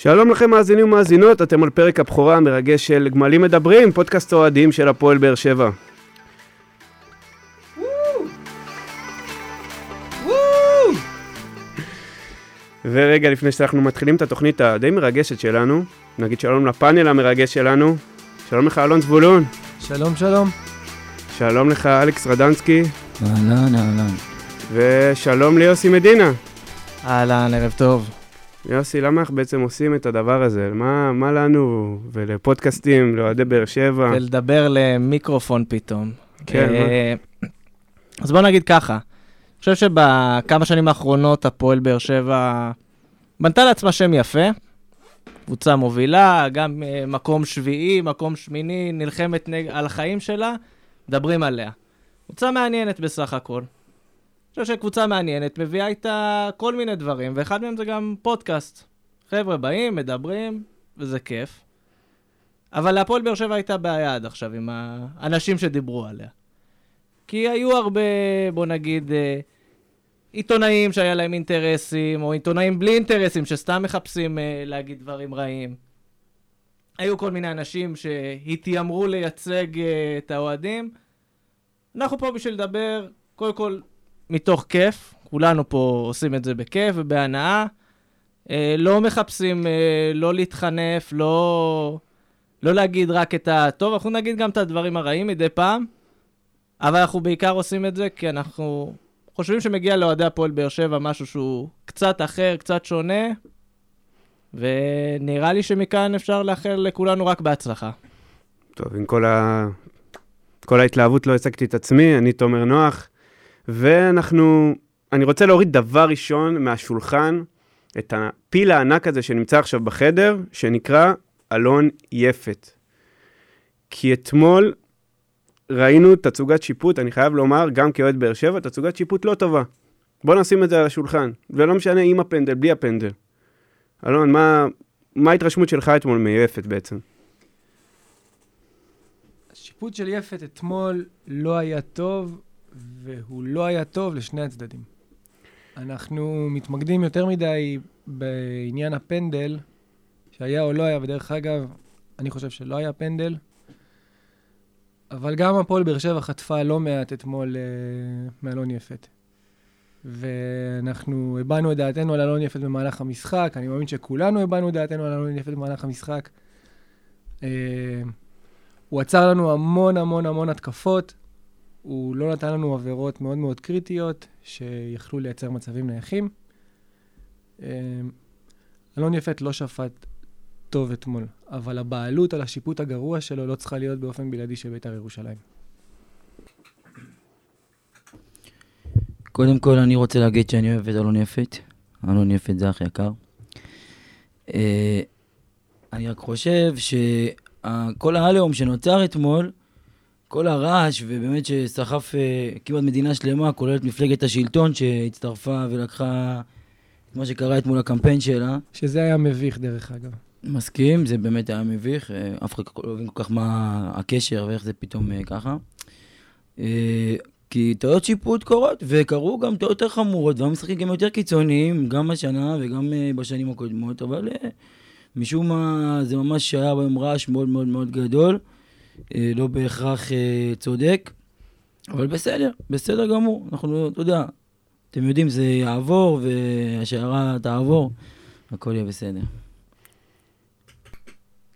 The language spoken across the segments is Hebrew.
שלום לכם מאזינים ומאזינות, אתם על פרק הבכורה המרגש של גמלים מדברים, פודקאסט אוהדים של הפועל באר שבע. ורגע לפני שאנחנו מתחילים את התוכנית הדי מרגשת שלנו, נגיד שלום לפאנל המרגש שלנו. שלום לך אלון זבולון. שלום, שלום. שלום לך אלכס רדנסקי. אהלן, אהלן. ושלום ליוסי מדינה. אהלן, ערב טוב. יוסי, למה אנחנו בעצם עושים את הדבר הזה? מה, מה לנו ולפודקאסטים, לאוהדי באר שבע? ולדבר למיקרופון פתאום. כן, אה, אז בוא נגיד ככה, אני חושב שבכמה שנים האחרונות הפועל באר שבע בנתה לעצמה שם יפה. קבוצה מובילה, גם אה, מקום שביעי, מקום שמיני, נלחמת נג... על החיים שלה, מדברים עליה. קבוצה מעניינת בסך הכל. חושב שקבוצה מעניינת מביאה איתה כל מיני דברים, ואחד מהם זה גם פודקאסט. חבר'ה באים, מדברים, וזה כיף. אבל להפועל באר שבע הייתה בעיה עד עכשיו עם האנשים שדיברו עליה. כי היו הרבה, בוא נגיד, אה, עיתונאים שהיה להם אינטרסים, או עיתונאים בלי אינטרסים שסתם מחפשים אה, להגיד דברים רעים. היו כל מיני אנשים שהתיימרו לייצג אה, את האוהדים. אנחנו פה בשביל לדבר, קודם כל, מתוך כיף. כולנו פה עושים את זה בכיף ובהנאה. אה, לא מחפשים אה, לא להתחנף, לא, לא להגיד רק את הטוב, אנחנו נגיד גם את הדברים הרעים מדי פעם, אבל אנחנו בעיקר עושים את זה כי אנחנו חושבים שמגיע לאוהדי הפועל באר שבע משהו שהוא קצת אחר, קצת שונה, ונראה לי שמכאן אפשר לאחל לכולנו רק בהצלחה. טוב, עם כל, ה... כל ההתלהבות לא הצגתי את עצמי, אני תומר נוח, ואנחנו... אני רוצה להוריד דבר ראשון מהשולחן, את הפיל הענק הזה שנמצא עכשיו בחדר, שנקרא אלון יפת. כי אתמול ראינו תצוגת שיפוט, אני חייב לומר, גם כאוהד באר שבע, תצוגת שיפוט לא טובה. בוא נשים את זה על השולחן, ולא משנה עם הפנדל, בלי הפנדל. אלון, מה, מה ההתרשמות שלך אתמול מיפת בעצם? השיפוט של יפת אתמול לא היה טוב, והוא לא היה טוב לשני הצדדים. אנחנו מתמקדים יותר מדי בעניין הפנדל, שהיה או לא היה, ודרך אגב, אני חושב שלא היה פנדל, אבל גם הפועל באר שבע חטפה לא מעט אתמול uh, מאלון יפת. ואנחנו הבענו את דעתנו על אלון יפת במהלך המשחק, אני מאמין שכולנו הבענו את דעתנו על אלון יפת במהלך המשחק. Uh, הוא עצר לנו המון המון המון התקפות, הוא לא נתן לנו עבירות מאוד מאוד קריטיות, שיכלו לייצר מצבים נייחים. אה, אלון יפת לא שפט טוב אתמול, אבל הבעלות על השיפוט הגרוע שלו לא צריכה להיות באופן בלעדי של בית"ר ירושלים. קודם כל, אני רוצה להגיד שאני אוהב את אלון יפת. אלון יפת זה אח יקר. אה, אני רק חושב שכל העליהום שנוצר אתמול, כל הרעש, ובאמת שסחף אה, כמעט מדינה שלמה, כולל את מפלגת השלטון שהצטרפה ולקחה את מה שקרה אתמול הקמפיין שלה. שזה היה מביך, דרך אגב. מסכים, זה באמת היה מביך, אה, אף אחד לא מבין כל כך מה הקשר ואיך זה פתאום אה, ככה. כי טעויות שיפוט קורות, וקרו גם טעויות יותר חמורות, והמשחקים גם יותר קיצוניים, גם השנה וגם בשנים הקודמות, אבל משום מה זה ממש היה בהם רעש מאוד מאוד מאוד גדול, לא בהכרח צודק, אבל בסדר, בסדר גמור, אנחנו, אתה יודע, אתם יודעים, זה יעבור, והשיירה תעבור, הכל יהיה בסדר.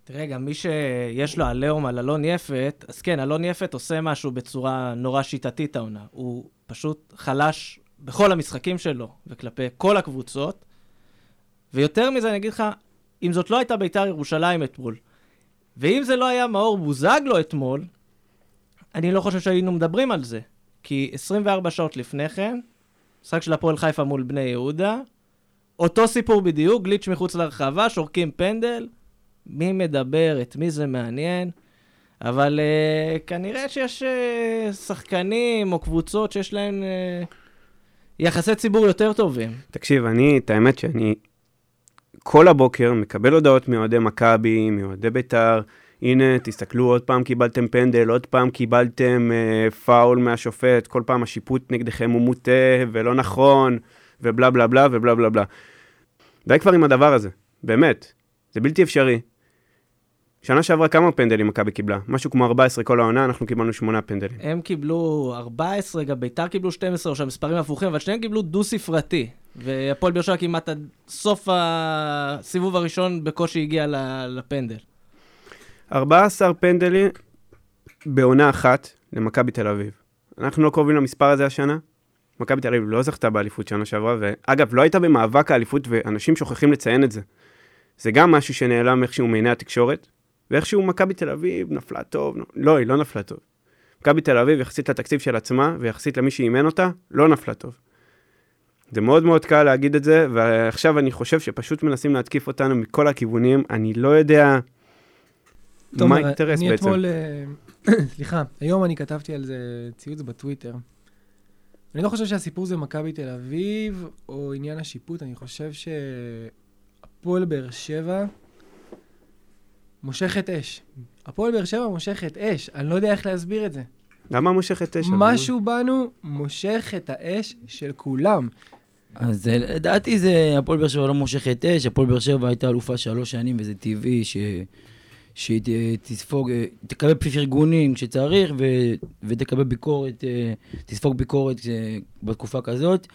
תראה, גם מי שיש לו עליהום על אלון יפת, אז כן, אלון יפת עושה משהו בצורה נורא שיטתית העונה. הוא פשוט חלש בכל המשחקים שלו וכלפי כל הקבוצות. ויותר מזה, אני אגיד לך, אם זאת לא הייתה בית"ר ירושלים אתמול, ואם זה לא היה מאור בוזגלו אתמול, אני לא חושב שהיינו מדברים על זה. כי 24 שעות לפני כן, משחק של הפועל חיפה מול בני יהודה, אותו סיפור בדיוק, גליץ' מחוץ לרחבה, שורקים פנדל, מי מדבר, את מי זה מעניין, אבל uh, כנראה שיש uh, שחקנים או קבוצות שיש להם uh, יחסי ציבור יותר טובים. תקשיב, אני, את האמת שאני כל הבוקר מקבל הודעות מאוהדי מכבי, מאוהדי בית"ר, הנה, תסתכלו, עוד פעם קיבלתם פנדל, עוד פעם קיבלתם אה, פאול מהשופט, כל פעם השיפוט נגדכם הוא מוטה ולא נכון, ובלה בלה בלה ובלה בלה בלה. די כבר עם הדבר הזה, באמת. זה בלתי אפשרי. שנה שעברה כמה פנדלים מכבי קיבלה? משהו כמו 14 כל העונה, אנחנו קיבלנו 8 פנדלים. הם קיבלו 14, גם ביתר קיבלו 12, או שהמספרים הפוכים, אבל שניהם קיבלו דו-ספרתי. והפועל באר שבע כמעט עד סוף הסיבוב הראשון בקושי הגיע לפנדל. 14 פנדלים בעונה אחת למכבי תל אביב. אנחנו לא קרובים למספר הזה השנה. מכבי תל אביב לא זכתה באליפות שנה שעברה, ואגב, לא הייתה במאבק האליפות, ואנשים שוכחים לציין את זה. זה גם משהו שנעלם איכשהו מעיני התקשורת, ואיכשהו מכבי תל אביב נפלה טוב, לא, היא לא נפלה טוב. מכבי תל אביב, יחסית לתקציב של עצמה, ויחסית למי שאימן אותה, לא נפלה טוב. זה מאוד מאוד קל להגיד את זה, ועכשיו אני חושב שפשוט מנסים להתקיף אותנו מכל הכיוונים, אני לא יודע מה האינטרס בעצם. אתמול, אה, סליחה, היום אני כתבתי על זה ציוץ בטוויטר. אני לא חושב שהסיפור זה מכבי תל אביב, או עניין השיפוט, אני חושב שהפועל באר שבע מושכת אש. הפועל באר שבע מושכת אש, אני לא יודע איך להסביר את זה. למה מושכת תשע? משהו בנו מושך את האש של כולם. אז אה, לדעתי זה, הפועל באר שבע לא מושכת אש, הפועל באר שבע הייתה אלופה שלוש שנים, וזה טבעי ש... שהיא ת- תספוג, אה, תקבל פרגונים כשצריך, ו... ותקבל ביקורת, אה, תספוג ביקורת בתקופה כזאת.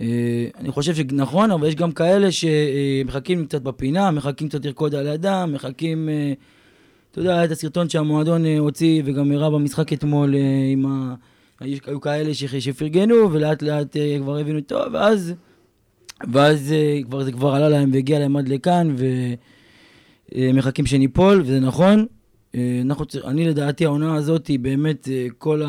אה, אני חושב שנכון, אבל יש גם כאלה שמחכים קצת בפינה, מחכים קצת לרקוד על ידם, מחכים... אה, אתה יודע, היה את הסרטון שהמועדון אה, הוציא וגם הראה במשחק אתמול עם ה... היו כאלה ש- שפרגנו, ולאט לאט כבר הבינו טוב, ואז, ואז כבר, זה כבר עלה להם והגיע להם עד לכאן, ומחכים שניפול, וזה נכון. אנחנו, אני לדעתי העונה הזאת היא באמת כל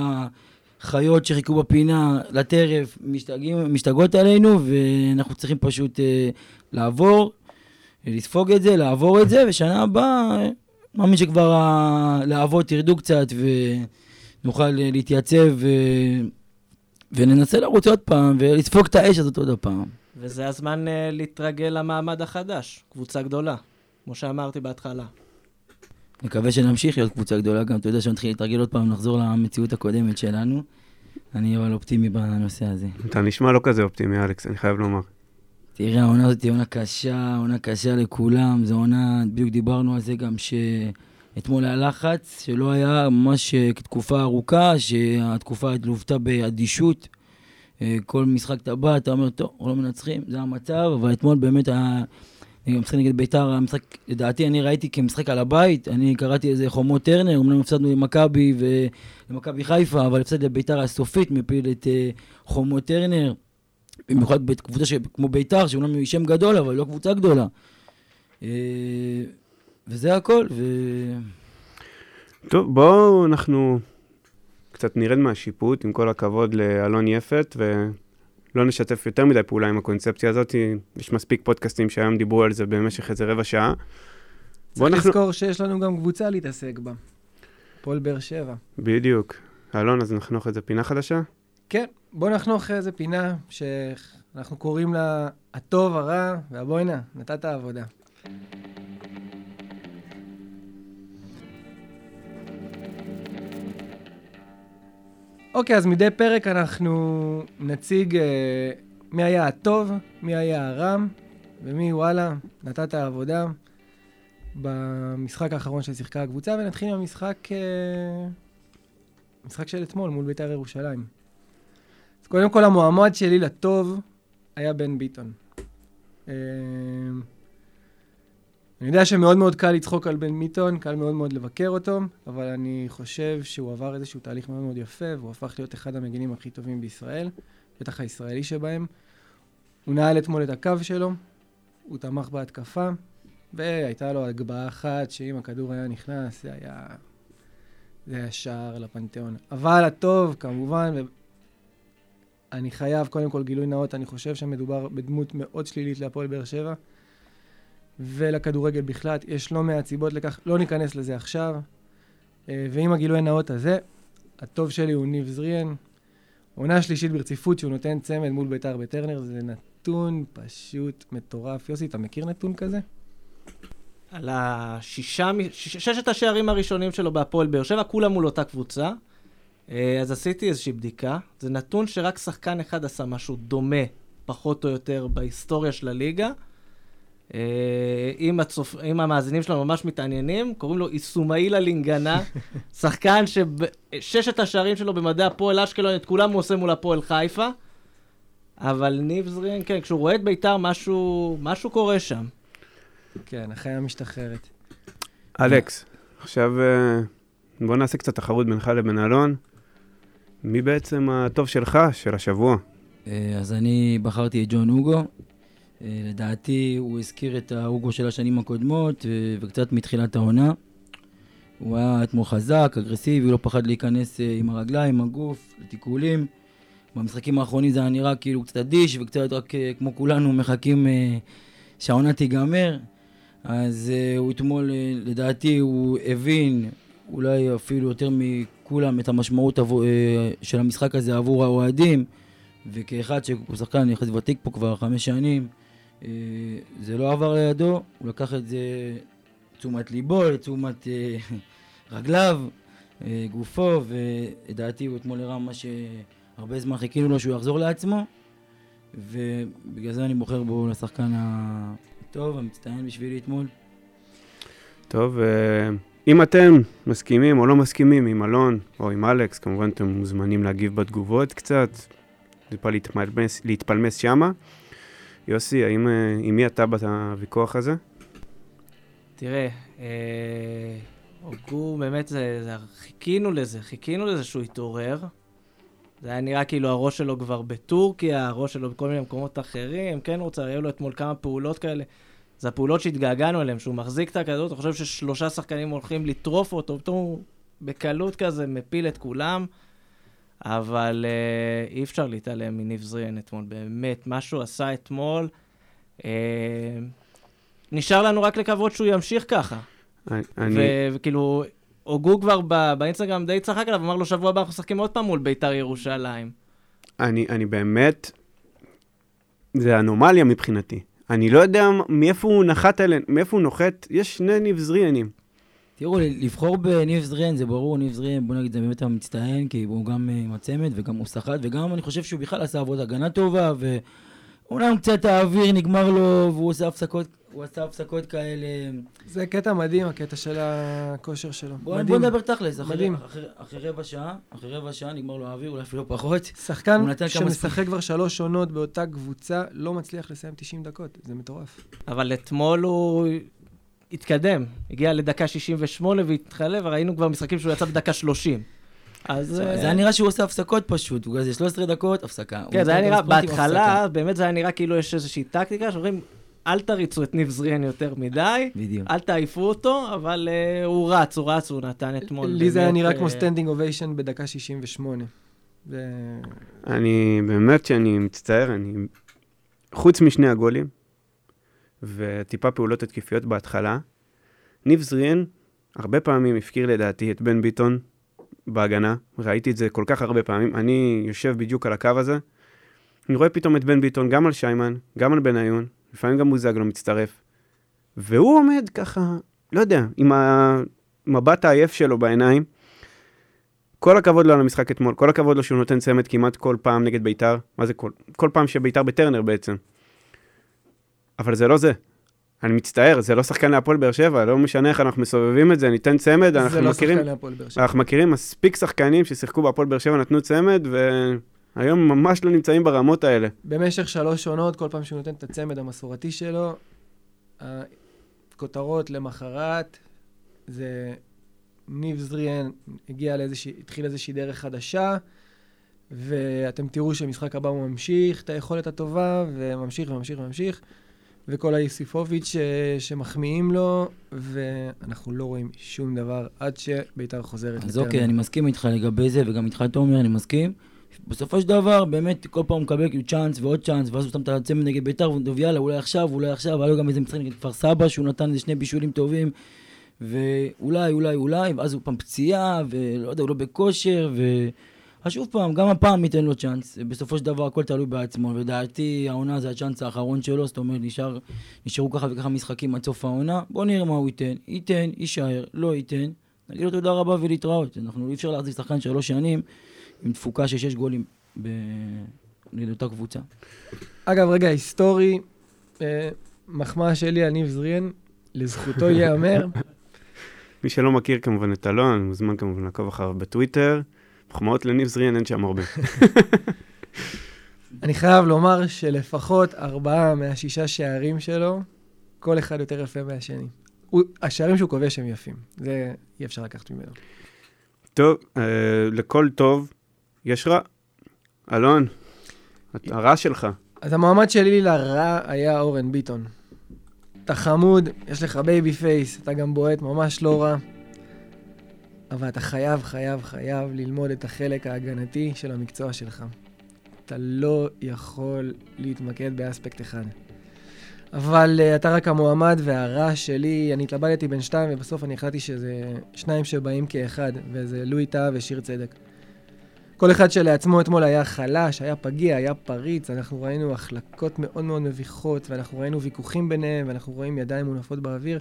החיות שחיכו בפינה לטרף משתגעים, משתגעות עלינו, ואנחנו צריכים פשוט אה, לעבור, אה, לספוג את זה, לעבור את זה, ושנה הבאה, אה, מאמין שכבר הלהבות ירדו קצת, ונוכל אה, להתייצב ו... וננסה לרוץ עוד פעם, ולספוג את האש הזאת עוד פעם. וזה הזמן uh, להתרגל למעמד החדש, קבוצה גדולה, כמו שאמרתי בהתחלה. נקווה שנמשיך להיות קבוצה גדולה גם, אתה יודע שנתחיל להתרגל עוד פעם, לחזור למציאות הקודמת שלנו. אני אבל אופטימי בנושא הזה. אתה נשמע לא כזה אופטימי, אלכס, אני חייב לומר. תראה, העונה הזאת היא עונה קשה, עונה קשה לכולם, זו עונה, בדיוק דיברנו על זה גם שאתמול היה לחץ, שלא היה ממש אה, תקופה ארוכה, שהתקופה לוותה באדישות. אה, כל משחק אתה בא, אתה אומר, טוב, אנחנו לא מנצחים, זה המצב, אבל אתמול באמת היה... המשחק נגד ביתר, המשחק, לדעתי אני ראיתי כמשחק על הבית, אני קראתי איזה חומות טרנר, אמנם הפסדנו למכבי ולמכבי חיפה, אבל הפסד לביתר הסופית, מפיל את אה, חומות טרנר. במיוחד בקבוצה כמו ביתר, שאומנם היא שם גדול, אבל לא קבוצה גדולה. אה, וזה הכל, ו... טוב, בואו אנחנו קצת נרד מהשיפוט, עם כל הכבוד לאלון יפת, ולא נשתף יותר מדי פעולה עם הקונספציה הזאת. יש מספיק פודקאסטים שהיום דיברו על זה במשך איזה רבע שעה. בוא צריך אנחנו- לזכור שיש לנו גם קבוצה להתעסק בה. הפועל באר שבע. בדיוק. אלון, אז נחנוך איזה פינה חדשה? כן, בוא נחנוך איזה פינה שאנחנו קוראים לה הטוב, הרע והבואנה, נתת עבודה. אוקיי, אז מדי פרק אנחנו נציג אה, מי היה הטוב, מי היה הרע, ומי וואלה, נתת עבודה במשחק האחרון ששיחקה הקבוצה, ונתחיל עם המשחק, אה, משחק של אתמול מול בית"ר ירושלים. אז קודם כל המועמד שלי לטוב היה בן ביטון. אה, אני יודע שמאוד מאוד קל לצחוק על בן ביטון, קל מאוד מאוד לבקר אותו, אבל אני חושב שהוא עבר איזשהו תהליך מאוד מאוד יפה, והוא הפך להיות אחד המגינים הכי טובים בישראל, בטח הישראלי שבהם. הוא נעל אתמול את הקו שלו, הוא תמך בהתקפה, והייתה לו הגבהה אחת שאם הכדור היה נכנס, זה היה... זה היה שער לפנתיאון. אבל הטוב, כמובן, אני חייב, קודם כל גילוי נאות, אני חושב שמדובר בדמות מאוד שלילית להפועל באר שבע ולכדורגל בכלל. יש לא מעט סיבות לכך, לא ניכנס לזה עכשיו. אה, ועם הגילוי הנאות הזה, הטוב שלי הוא ניב זריאן. עונה שלישית ברציפות שהוא נותן צמד מול בית"ר בטרנר, זה נתון פשוט מטורף. יוסי, אתה מכיר נתון כזה? על השישה, ששת השערים הראשונים שלו בהפועל באר שבע, כולם מול אותה קבוצה. אה, אז עשיתי איזושהי בדיקה. זה נתון שרק שחקן אחד עשה משהו דומה, פחות או יותר, בהיסטוריה של הליגה. אה, אם, הצופ... אם המאזינים שלנו ממש מתעניינים, קוראים לו איסומאילה לינגנה, שחקן שששת השערים שלו במדעי הפועל אשקלון, את כולם הוא עושה מול הפועל חיפה. אבל ניב זרין, כן, כשהוא רואה את ביתר, משהו, משהו קורה שם. כן, החיה משתחררת. אלכס, עכשיו אה, בוא נעשה קצת תחרות בינך לבין אלון. מי בעצם הטוב שלך, של השבוע? אה, אז אני בחרתי את ג'ון אוגו. אה, לדעתי הוא הזכיר את האוגו של השנים הקודמות וקצת מתחילת העונה. הוא היה אתמול חזק, אגרסיבי, לא פחד להיכנס עם הרגליים, עם הגוף, לתיקולים. במשחקים האחרונים זה היה נראה כאילו קצת אדיש וקצת רק כמו כולנו מחכים שהעונה תיגמר. אז הוא אתמול, לדעתי, הוא הבין אולי אפילו יותר מכולם את המשמעות של המשחק הזה עבור האוהדים, וכאחד שהוא שחקן יחסית ותיק פה כבר חמש שנים, זה לא עבר לידו, הוא לקח את זה לתשומת ליבו, לתשומת uh, רגליו, uh, גופו, ולדעתי הוא אתמול הראה מה שהרבה זמן חיכינו לו שהוא יחזור לעצמו, ובגלל זה אני בוחר בו לשחקן ה... טוב, המצטיין בשבילי אתמול. טוב, אה, אם אתם מסכימים או לא מסכימים עם אלון או עם אלכס, כמובן אתם מוזמנים להגיב בתגובות קצת, טיפה להתפלמס, להתפלמס שמה. יוסי, האם, אה, עם מי אתה בוויכוח הזה? תראה, אה, הוגו, באמת, זה, זה, חיכינו לזה, חיכינו לזה שהוא יתעורר. זה היה נראה כאילו הראש שלו כבר בטורקיה, הראש שלו בכל מיני מקומות אחרים, כן רוצה, היו לו אתמול כמה פעולות כאלה. זה הפעולות שהתגעגענו אליהן, שהוא מחזיק את הכדור, אתה חושב ששלושה שחקנים הולכים לטרוף אותו, פתאום הוא בקלות כזה מפיל את כולם, אבל uh, אי אפשר להתעלם מניב זריאן אתמול, באמת, מה שהוא עשה אתמול, uh, נשאר לנו רק לקוות שהוא ימשיך ככה. אני... וכאילו, הוגו כבר באינסטגרם די צחק עליו, אמר לו, שבוע הבא אנחנו משחקים עוד פעם מול ביתר ירושלים. אני, אני באמת, זה אנומליה מבחינתי. אני לא יודע מאיפה הוא נחת עליהם, מאיפה הוא נוחת, יש שני ניב זריאנים. תראו, לבחור בניב זריאן זה ברור, ניב זריאן, בוא נגיד, זה באמת המצטיין, כי הוא גם עם הצמד וגם הוא סחט, וגם אני חושב שהוא בכלל עשה עבודה הגנה טובה, ואומנם קצת האוויר נגמר לו, והוא עושה הפסקות הוא עשה הפסקות כאלה. זה קטע מדהים, הקטע של הכושר שלו. בוא, בוא נדבר תכלס, אחרי, אחרי, אחרי רבע שעה, אחרי רבע שעה נגמר לו האוויר, אולי אפילו פחות. שחקן שמשחק כבר שלוש עונות באותה קבוצה, לא מצליח לסיים 90 דקות, זה מטורף. אבל אתמול הוא התקדם, הגיע לדקה 68 והתחלף, וראינו כבר משחקים שהוא יצא בדקה 30. אז... זה היה נראה שהוא עושה הפסקות פשוט, הוא כזה 13 דקות, הפסקה. כן, זה היה נראה, בהתחלה, באמת זה היה נראה כאילו יש איזושהי טקטיקה, שאומרים, אל תריצו את ניב זריהן יותר מדי, בדיוק. אל תעיפו אותו, אבל אה, הוא רץ, הוא רץ, הוא נתן אתמול. לי זה היה נראה כמו standing ovation בדקה 68. ו... אני באמת שאני מצטער, אני... חוץ משני הגולים, וטיפה פעולות התקפיות בהתחלה, ניב זריאן הרבה פעמים הפקיר לדעתי את בן ביטון בהגנה, ראיתי את זה כל כך הרבה פעמים, אני יושב בדיוק על הקו הזה, אני רואה פתאום את בן ביטון גם על שיימן, גם על בניון, לפעמים גם בוזגלו מצטרף. והוא עומד ככה, לא יודע, עם המבט העייף שלו בעיניים. כל הכבוד לו על המשחק אתמול, כל הכבוד לו שהוא נותן צמד כמעט כל פעם נגד ביתר. מה זה כל? כל פעם שביתר בטרנר בעצם. אבל זה לא זה. אני מצטער, זה לא שחקן להפועל באר שבע, לא משנה איך אנחנו מסובבים את זה, ניתן צמד, אנחנו לא מכירים... אנחנו מכירים מספיק שחקנים ששיחקו בהפועל באר שבע, נתנו צמד, ו... היום ממש לא נמצאים ברמות האלה. במשך שלוש עונות, כל פעם שהוא נותן את הצמד המסורתי שלו, הכותרות למחרת זה ניב זריאן הגיע לאיזושהי, התחיל איזושהי דרך חדשה, ואתם תראו שהמשחק הבא הוא ממשיך את היכולת הטובה, וממשיך וממשיך וממשיך, וכל היוסיפוביץ' שמחמיאים לו, ואנחנו לא רואים שום דבר עד שביתר חוזרת. אז אוקיי, אני מסכים איתך לגבי זה, וגם איתך, תומר, אני מסכים. בסופו של דבר, באמת, כל פעם הוא מקבל כאילו צ'אנס ועוד צ'אנס, ואז הוא שם את הצמד נגד ביתר, והוא יאללה, אולי עכשיו, אולי עכשיו, היה לו גם איזה משחק נגד כפר סבא, שהוא נתן איזה שני בישולים טובים, ואולי, אולי, אולי, ואז הוא פעם פציעה, ולא יודע, הוא לא בכושר, ו... אז שוב פעם, גם הפעם ייתן לו צ'אנס. בסופו של דבר הכל תלוי בעצמו. לדעתי העונה זה הצ'אנס האחרון שלו, זאת אומרת, נשאר, נשארו ככה וככה משחקים עד סוף העונה. בואו נראה מה הוא ייתן. ייתן, יישאר, לא ייתן. נגיד לו תודה רבה ולהתראות. אנחנו אי אפשר להחזיק שחקן שלוש שנים עם תפוקה של שש גולים נגד אותה קבוצה. אגב, רגע היסטורי, אה, מחמאה שלי על ניב זריאן, לזכותו ייאמר. מי שלא מכיר כמובן את אלון, מוזמן כמובן לעקוב אחריו בטוויטר. מחמאות לניב זריאן, אין שם הרבה. אני חייב לומר שלפחות ארבעה מהשישה שערים שלו, כל אחד יותר יפה מהשני. הוא, השערים שהוא כובש הם יפים, זה אי אפשר לקחת ממנו. טוב, אה, לכל טוב יש רע. אלון, הרע שלך. אז המועמד שלי לרע היה אורן ביטון. אתה חמוד, יש לך baby face, אתה גם בועט ממש לא רע, אבל אתה חייב, חייב, חייב ללמוד את החלק ההגנתי של המקצוע שלך. אתה לא יכול להתמקד באספקט אחד. אבל uh, אתה רק המועמד והרע שלי, אני התלבטתי בין שתיים ובסוף אני החלטתי שזה שניים שבאים כאחד, וזה לואי טאה ושיר צדק. כל אחד שלעצמו אתמול היה חלש, היה פגיע, היה פריץ, אנחנו ראינו החלקות מאוד מאוד מביכות, ואנחנו ראינו ויכוחים ביניהם, ואנחנו רואים ידיים מונפות באוויר,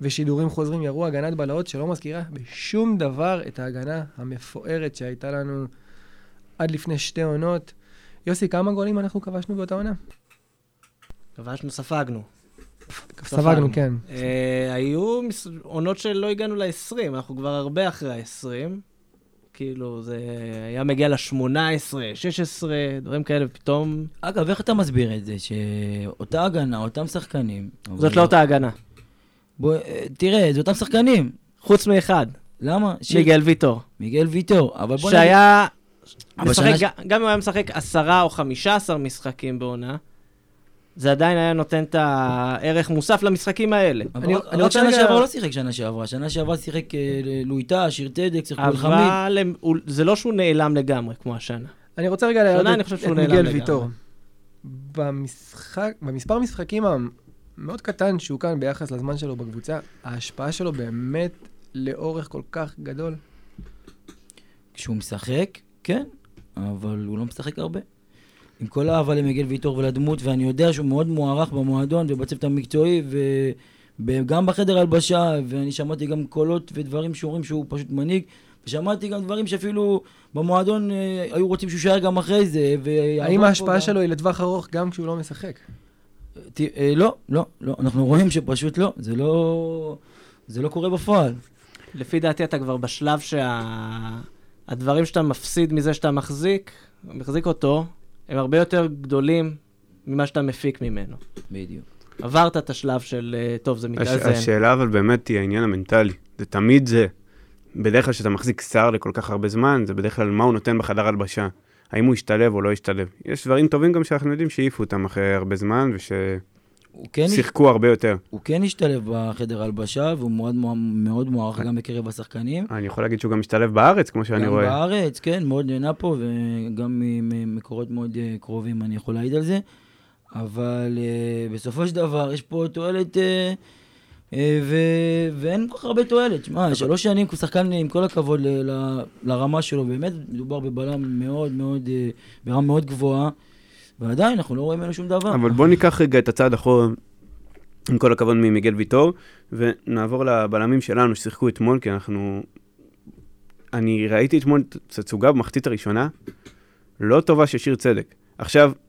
ושידורים חוזרים ירו הגנת בלהות שלא מזכירה בשום דבר את ההגנה המפוארת שהייתה לנו עד לפני שתי עונות. יוסי, כמה גולים אנחנו כבשנו באותה עונה? כבשנו, ספגנו. ספגנו, כן. אה, היו עונות שלא הגענו ל-20, אנחנו כבר הרבה אחרי ה-20. כאילו, זה היה מגיע ל-18, 16, דברים כאלה, ופתאום... אגב, איך אתה מסביר את זה, שאותה הגנה, אותם שחקנים... זאת לא אותה הגנה. בוא, אה, תראה, זה אותם שחקנים. חוץ מאחד, למה? שיר- מיגל ויטור. מיגל ויטור. אבל בוא שהיה... משחק, שנה ש- גם אם הוא היה משחק עשרה או חמישה עשר משחקים בעונה, זה עדיין היה נותן את הערך מוסף למשחקים האלה. אבל אני- רק- אני רק רוצה שנה שעברה לא שיחק שנה שעברה. שנה שעברה שיחק אה, לואיטה, שיר צדק, שיחקו על חמיד. אבל זה לא שהוא נעלם לגמרי כמו השנה. אני רוצה רגע להעלות שונה, את, אני חושב את שהוא נעלם מיגל. ויטור. במשחק, במספר משחקים המאוד קטן שהוא כאן ביחס לזמן שלו בקבוצה, ההשפעה שלו באמת לאורך כל כך גדול. כשהוא משחק, כן, אבל הוא לא משחק הרבה. עם כל האהבה למיגל ויטור ולדמות, ואני יודע שהוא מאוד מוערך במועדון ובצוות המקצועי, וגם בחדר הלבשה, ואני שמעתי גם קולות ודברים שאומרים שהוא פשוט מנהיג, ושמעתי גם דברים שאפילו במועדון אה, היו רוצים שהוא יישאר גם אחרי זה, האם ההשפעה. שלו היא לטווח ארוך גם כשהוא לא משחק? ת- אה, לא, לא, לא, אנחנו רואים שפשוט לא, זה לא, זה לא קורה בפועל. לפי דעתי אתה כבר בשלב שהדברים שאתה מפסיד מזה שאתה מחזיק, מחזיק אותו, הם הרבה יותר גדולים ממה שאתה מפיק ממנו. בדיוק. עברת את השלב של, אה, טוב, זה הש, מתאזן. השאלה אבל באמת היא העניין המנטלי. זה תמיד זה. בדרך כלל כשאתה מחזיק שר לכל כך הרבה זמן, זה בדרך כלל מה הוא נותן בחדר הלבשה. האם הוא ישתלב או לא ישתלב. יש דברים טובים גם שאנחנו יודעים שהעיפו אותם אחרי הרבה זמן, הוא כן, ושיחקו הרבה יותר. הוא כן השתלב בחדר הלבשה, והוא מאוד, מאוד, מוערך גם בקרב השחקנים. אני יכול להגיד שהוא גם משתלב בארץ, כמו שאני גם רואה. בארץ, כן, מאוד נהנה פה, וגם ממקורות מאוד אה, קרובים אני יכול להעיד על זה. אבל uh, בסופו של דבר יש פה תועלת, uh, ו- ואין כל כך הרבה תועלת. שמע, שלוש שנים כשחקן, עם כל הכבוד ל- ל- לרמה שלו, באמת מדובר בבלם מאוד מאוד, uh, ברמה מאוד גבוהה, ועדיין אנחנו לא רואים ממנו שום דבר. אבל בוא ניקח רגע את הצעד אחורה, עם כל הכבוד ממיגל ויטור, ונעבור לבלמים שלנו ששיחקו אתמול, כי אנחנו... אני ראיתי אתמול תצוגה במחצית הראשונה, לא טובה של שיר צדק. עכשיו, אה,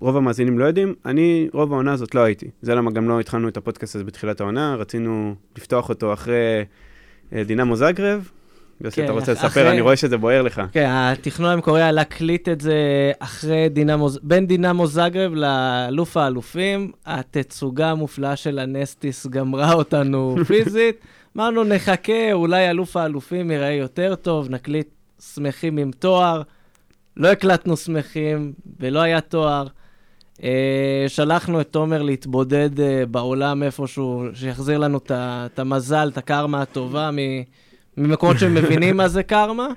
רוב המאזינים לא יודעים, אני רוב העונה הזאת לא הייתי. זה למה גם לא התחלנו את הפודקאסט הזה בתחילת העונה, רצינו לפתוח אותו אחרי אה, דינמו זאגרב. יוסי, כן, אתה רוצה אחרי- לספר? אני רואה שזה בוער לך. כן, התכנון המקורי היה להקליט את זה אחרי דינמו, בין דינמו זאגרב לאלוף האלופים. התצוגה המופלאה של הנסטיס גמרה אותנו פיזית. אמרנו, נחכה, אולי אלוף האלופים ייראה יותר טוב, נקליט שמחים עם תואר. לא הקלטנו שמחים, ולא היה תואר. אה, שלחנו את תומר להתבודד אה, בעולם איפשהו, שיחזיר לנו את המזל, את הקרמה הטובה ממקומות שמבינים מה זה קרמה.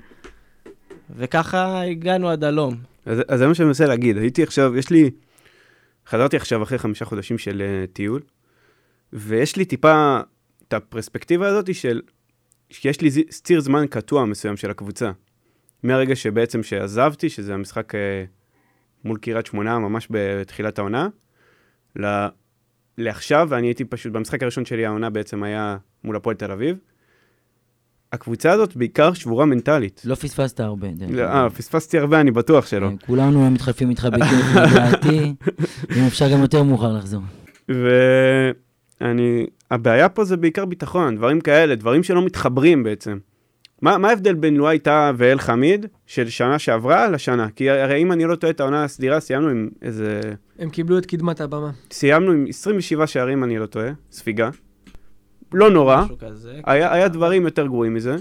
וככה הגענו עד הלום. אז, אז זה מה שאני מנסה להגיד. הייתי עכשיו, יש לי... חזרתי עכשיו אחרי חמישה חודשים של uh, טיול, ויש לי טיפה את הפרספקטיבה הזאת של... שיש לי ציר זמן קטוע מסוים של הקבוצה. מהרגע שבעצם שעזבתי, שזה המשחק uh, מול קריית שמונה, ממש בתחילת העונה, ל... לעכשיו, ואני הייתי פשוט, במשחק הראשון שלי העונה בעצם היה מול הפועל תל אביב. הקבוצה הזאת בעיקר שבורה מנטלית. לא פספסת הרבה. לא. אה, פספסתי הרבה, אני בטוח שלא. כן, כולנו מתחלפים איתך בכיף, לדעתי. אם אפשר גם יותר מאוחר לחזור. ואני, הבעיה פה זה בעיקר ביטחון, דברים כאלה, דברים שלא מתחברים בעצם. מה, מה ההבדל בין לואי טאה ואל חמיד של שנה שעברה לשנה? כי הרי אם אני לא טועה את העונה הסדירה, סיימנו עם איזה... הם קיבלו את קדמת הבמה. סיימנו עם 27 שערים, אני לא טועה, ספיגה. לא נורא, משהו כזה. היה, היה דברים יותר גרועים מזה.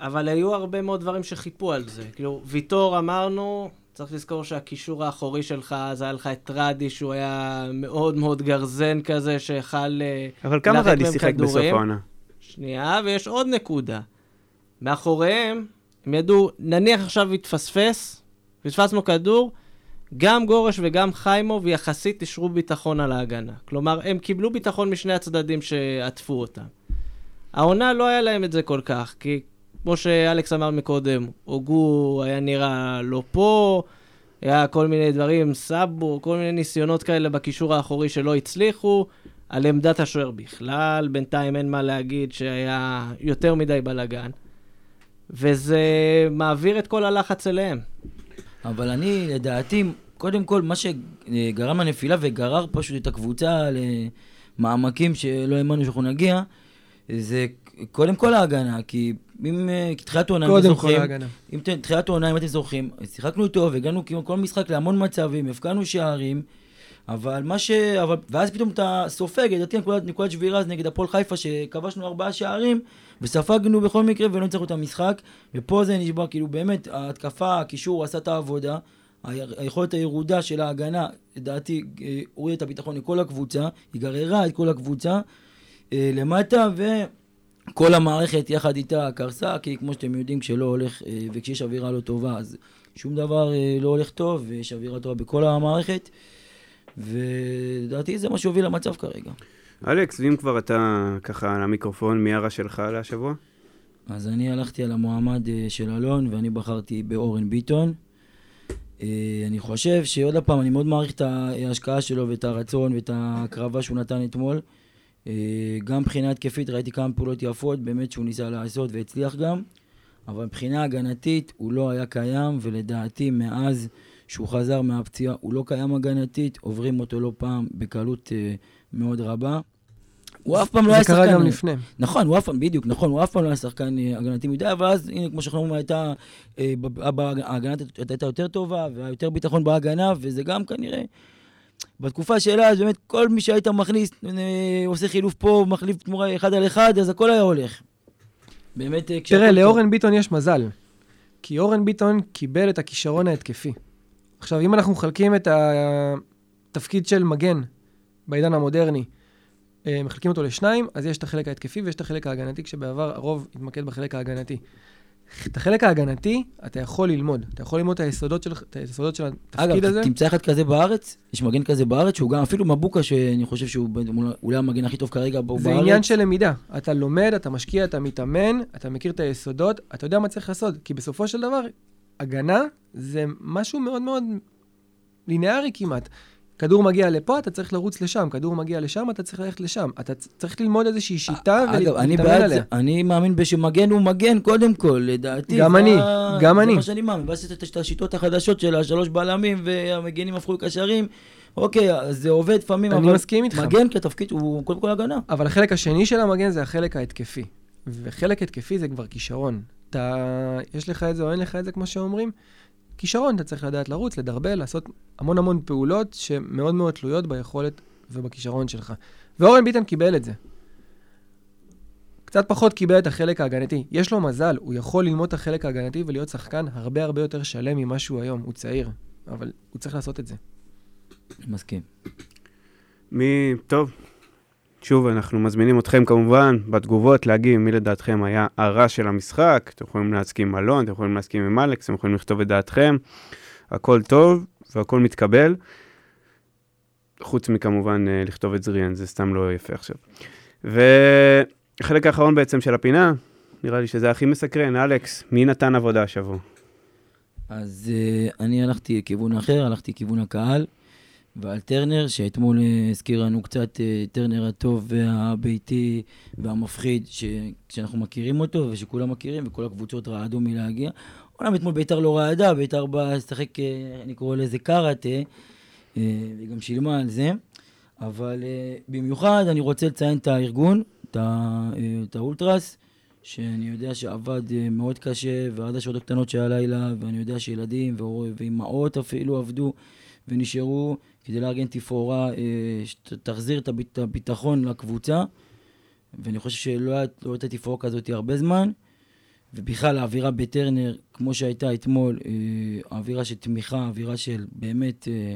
אבל היו הרבה מאוד דברים שחיפו על זה. כאילו, ויטור אמרנו, צריך לזכור שהקישור האחורי שלך, אז היה לך את רדי, שהוא היה מאוד מאוד גרזן כזה, שיכל... אה, אבל כמה רדי שיחק בסוף. העונה? שנייה, ויש עוד נקודה. מאחוריהם, הם ידעו, נניח עכשיו התפספס, פספסנו כדור, גם גורש וגם חיימוב יחסית אישרו ביטחון על ההגנה. כלומר, הם קיבלו ביטחון משני הצדדים שעטפו אותם. העונה לא היה להם את זה כל כך, כי כמו שאלכס אמר מקודם, הוגו היה נראה לא פה, היה כל מיני דברים, סאבו, כל מיני ניסיונות כאלה בקישור האחורי שלא הצליחו. על עמדת השוער בכלל, בינתיים אין מה להגיד שהיה יותר מדי בלאגן. וזה מעביר את כל הלחץ אליהם. אבל אני, לדעתי, קודם כל, מה שגרם לנפילה וגרר פשוט את הקבוצה למעמקים שלא האמנו שאנחנו נגיע, זה קודם כל ההגנה, כי אם אה, תחילת העונה, אם אתם זוכרים, ההגנה. אם תחילת העונה, אם אתם זוכרים, שיחקנו טוב, הגענו כמעט כל משחק להמון מצבים, הפקענו שערים, אבל מה ש... אבל... ואז פתאום אתה סופג, לדעתי נקודת, נקודת שבירה זה נגד הפועל חיפה, שכבשנו ארבעה שערים, וספגנו בכל מקרה ולא ניצחנו את המשחק, ופה זה נשבר, כאילו באמת, ההתקפה, הקישור עשה את העבודה, היכולת הירודה של ההגנה, לדעתי, אה, הורידה את הביטחון לכל הקבוצה, היא גררה את כל הקבוצה אה, למטה, וכל המערכת יחד איתה קרסה, כי כמו שאתם יודעים, כשלא הולך, אה, וכשיש אווירה לא טובה, אז שום דבר לא הולך טוב, ויש אווירה טובה בכל המערכת, ולדעתי זה מה שהוביל למצב כרגע. אלכס, ואם כבר אתה ככה על המיקרופון, מי הרע שלך להשבוע? אז אני הלכתי על המועמד אה, של אלון, ואני בחרתי באורן ביטון. אה, אני חושב שעוד פעם, אני מאוד מעריך את ההשקעה שלו ואת הרצון ואת ההקרבה שהוא נתן אתמול. אה, גם מבחינה התקפית ראיתי כמה פעולות יפות, באמת שהוא ניסה לעשות והצליח גם, אבל מבחינה הגנתית הוא לא היה קיים, ולדעתי מאז שהוא חזר מהפציעה הוא לא קיים הגנתית, עוברים אותו לא פעם בקלות אה, מאוד רבה. הוא אף פעם לא היה זה שחקן... קרה גם לפני. נכון, הוא אף פעם, בדיוק, נכון, הוא אף פעם לא היה שחקן אה, הגנתי מדי, אבל אז, הנה, כמו שאנחנו אומרים, הייתה, אה, ההגנה הייתה- יותר טובה, והיה יותר ביטחון בהגנה, וזה גם כנראה, בתקופה שלה, אז באמת, כל מי שהיית מכניס, אה, עושה חילוף פה, מחליף תמורה אחד על אחד, אז הכל היה הולך. באמת, כשהכל תראה. לאורן ביטון יש מזל. כי אורן ביטון קיבל את הכישרון ההתקפי. עכשיו, אם אנחנו מחלקים את התפקיד של מגן בעידן המודרני, אה, מחלקים אותו לשניים, אז יש את החלק ההתקפי ויש את החלק ההגנתי, כשבעבר הרוב התמקד בחלק ההגנתי. את החלק ההגנתי אתה יכול ללמוד. אתה יכול ללמוד את היסודות של, את היסודות של התפקיד אגב, הזה. תמצא אחד כזה בארץ, יש מגן כזה בארץ, שהוא גם, אפילו מבוקה, שאני חושב שהוא ב- אולי המגן הכי טוב כרגע בו זה בארץ. עניין של למידה. אתה לומד, אתה משקיע, אתה מתאמן, אתה מכיר את היסודות, אתה יודע מה צריך לעשות. כי בסופו של דבר, הגנה זה משהו מאוד מאוד ליניארי כמעט. כדור מגיע לפה, אתה צריך לרוץ לשם, כדור מגיע לשם, אתה צריך ללכת לשם. אתה צריך ללמוד איזושהי שיטה אגב, אני ולהתאמן עליה. אני מאמין בשמגן הוא מגן קודם כל, לדעתי. גם אני, גם אני. זה מה שאני מאמין, ואז יש את השיטות החדשות של השלוש בלמים והמגנים הפכו לקשרים. אוקיי, זה עובד לפעמים, אני אבל מסכים איתך. מגן כתפקיד הוא קודם כל הגנה. אבל החלק השני של המגן זה החלק ההתקפי. וחלק התקפי זה כבר כישרון. אתה, יש לך את זה או אין לך את זה, כמו שאומרים? כישרון, אתה צריך לדעת לרוץ, לדרבל, לעשות המון המון פעולות שמאוד מאוד תלויות ביכולת ובכישרון שלך. ואורן ביטן קיבל את זה. קצת פחות קיבל את החלק ההגנתי. יש לו מזל, הוא יכול ללמוד את החלק ההגנתי ולהיות שחקן הרבה הרבה יותר שלם ממה שהוא היום. הוא צעיר, אבל הוא צריך לעשות את זה. מסכים. מי, טוב, שוב, אנחנו מזמינים אתכם כמובן בתגובות להגיב מי לדעתכם היה הרע של המשחק. אתם יכולים להסכים עם אלון, אתם יכולים להסכים עם אלכס, אתם יכולים לכתוב את דעתכם. הכל טוב והכל מתקבל. חוץ מכמובן אה, לכתוב את זריאן, זה סתם לא יפה עכשיו. והחלק האחרון בעצם של הפינה, נראה לי שזה הכי מסקרן. אלכס, מי נתן עבודה השבוע? אז uh, אני הלכתי לכיוון אחר, הלכתי לכיוון הקהל, ועל טרנר, שאתמול uh, הזכיר לנו קצת uh, טרנר הטוב והביתי והמפחיד, ש... שאנחנו מכירים אותו ושכולם מכירים, וכל הקבוצות רעדו מלהגיע. אומנם אתמול ביתר לא רעדה, ביתר באה לשחק, uh, אני קורא לזה קראטה, והיא גם שילמה על זה. אבל אה, במיוחד אני רוצה לציין את הארגון, את ה- אה, את האולטרס, שאני יודע שעבד אה, מאוד קשה, ועד השעות הקטנות של הלילה, ואני יודע שילדים ואימהות אפילו עבדו ונשארו כדי לארגן תפאורה, אה, שתחזיר את הביט- הביטחון לקבוצה. ואני חושב שלא לא הייתה תפאורה כזאת הרבה זמן. ובכלל האווירה בטרנר, כמו שהייתה אתמול, אה, האווירה של תמיכה, האווירה של באמת, אה,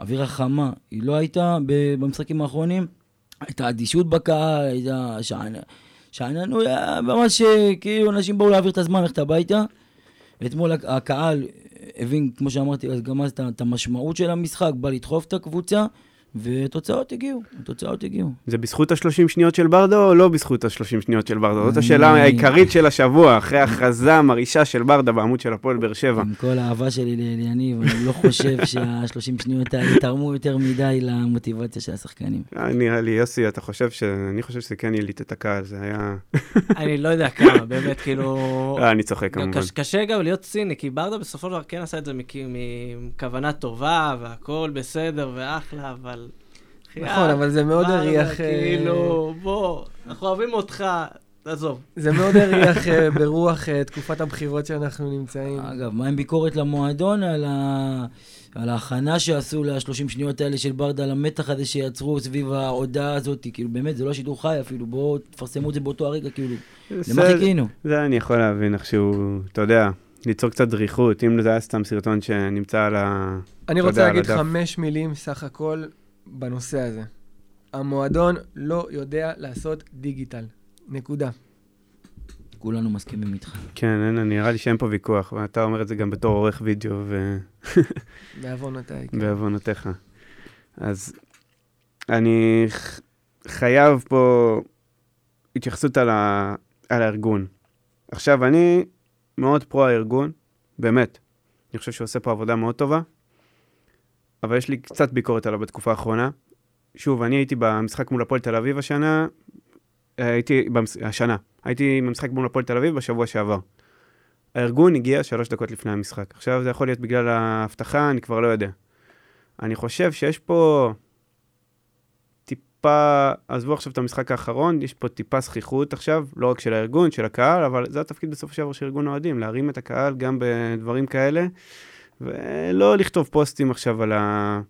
אווירה חמה, היא לא הייתה במשחקים האחרונים. הייתה אדישות בקהל, הייתה שענ- שאננו, היה ממש אה, כאילו אנשים באו להעביר את הזמן, ללכת הביתה. ואתמול הק- הקהל הבין, כמו שאמרתי, גם אז את המשמעות של המשחק, בא לדחוף את הקבוצה, ותוצאות הגיעו, התוצאות הגיעו. זה בזכות ה-30 שניות של ברדו או לא בזכות ה-30 שניות של ברדו? זאת השאלה העיקרית של השבוע, אחרי ההכרזה המרעישה של ברדה בעמוד של הפועל באר שבע. עם כל האהבה שלי ליניב, אני לא חושב שה-30 שניות האלה תרמו יותר מדי למוטיבציה של השחקנים. אה, נראה לי, יוסי, אתה חושב ש... אני חושב שזה כן יליט את הקהל, זה היה... אני לא יודע כמה, באמת, כאילו... אה, אני צוחק כמובן. קש, קשה גם להיות ציני, כי ברדה בסופו של דבר כן עשה את זה מכ- מכוונה טובה, והכל בסדר ואחלה, אבל... נכון, אבל זה מאוד הריח, אה, כאילו, בוא, אנחנו אוהבים אותך, עזוב. זה מאוד הריח אה, ברוח אה, תקופת הבחירות שאנחנו נמצאים. אגב, מה עם ביקורת למועדון על, ה... על ההכנה שעשו ל-30 שניות האלה של ברדה, על המתח הזה שיצרו סביב ההודעה הזאת? כאילו, באמת, זה לא שידור חי אפילו, בואו תפרסמו את זה באותו הרגע, כאילו. למה חיכינו? זה אני יכול להבין איכשהו, אתה יודע, ליצור קצת דריכות, אם זה היה סתם סרטון שנמצא על ה... אני רוצה להגיד. חמש מילים סך הכל בנושא הזה. המועדון לא יודע לעשות דיגיטל. נקודה. כולנו מסכימים איתך. כן, אין, נראה לי שאין פה ויכוח, ואתה אומר את זה גם בתור עורך וידאו ו... בעוונותיי. כן. בעוונותיך. אז אני ח- חייב פה התייחסות על, ה... על הארגון. עכשיו, אני מאוד פרו הארגון, באמת. אני חושב שהוא עושה פה עבודה מאוד טובה, אבל יש לי קצת ביקורת עליו בתקופה האחרונה. שוב, אני הייתי במשחק מול הפועל תל אביב השנה, הייתי, במש... השנה, הייתי במשחק מול הפועל תל אביב בשבוע שעבר. הארגון הגיע שלוש דקות לפני המשחק. עכשיו זה יכול להיות בגלל ההבטחה, אני כבר לא יודע. אני חושב שיש פה טיפה, עזבו עכשיו את המשחק האחרון, יש פה טיפה זכיחות עכשיו, לא רק של הארגון, של הקהל, אבל זה התפקיד בסופו של דבר של ארגון אוהדים, להרים את הקהל גם בדברים כאלה, ולא לכתוב פוסטים עכשיו על ה...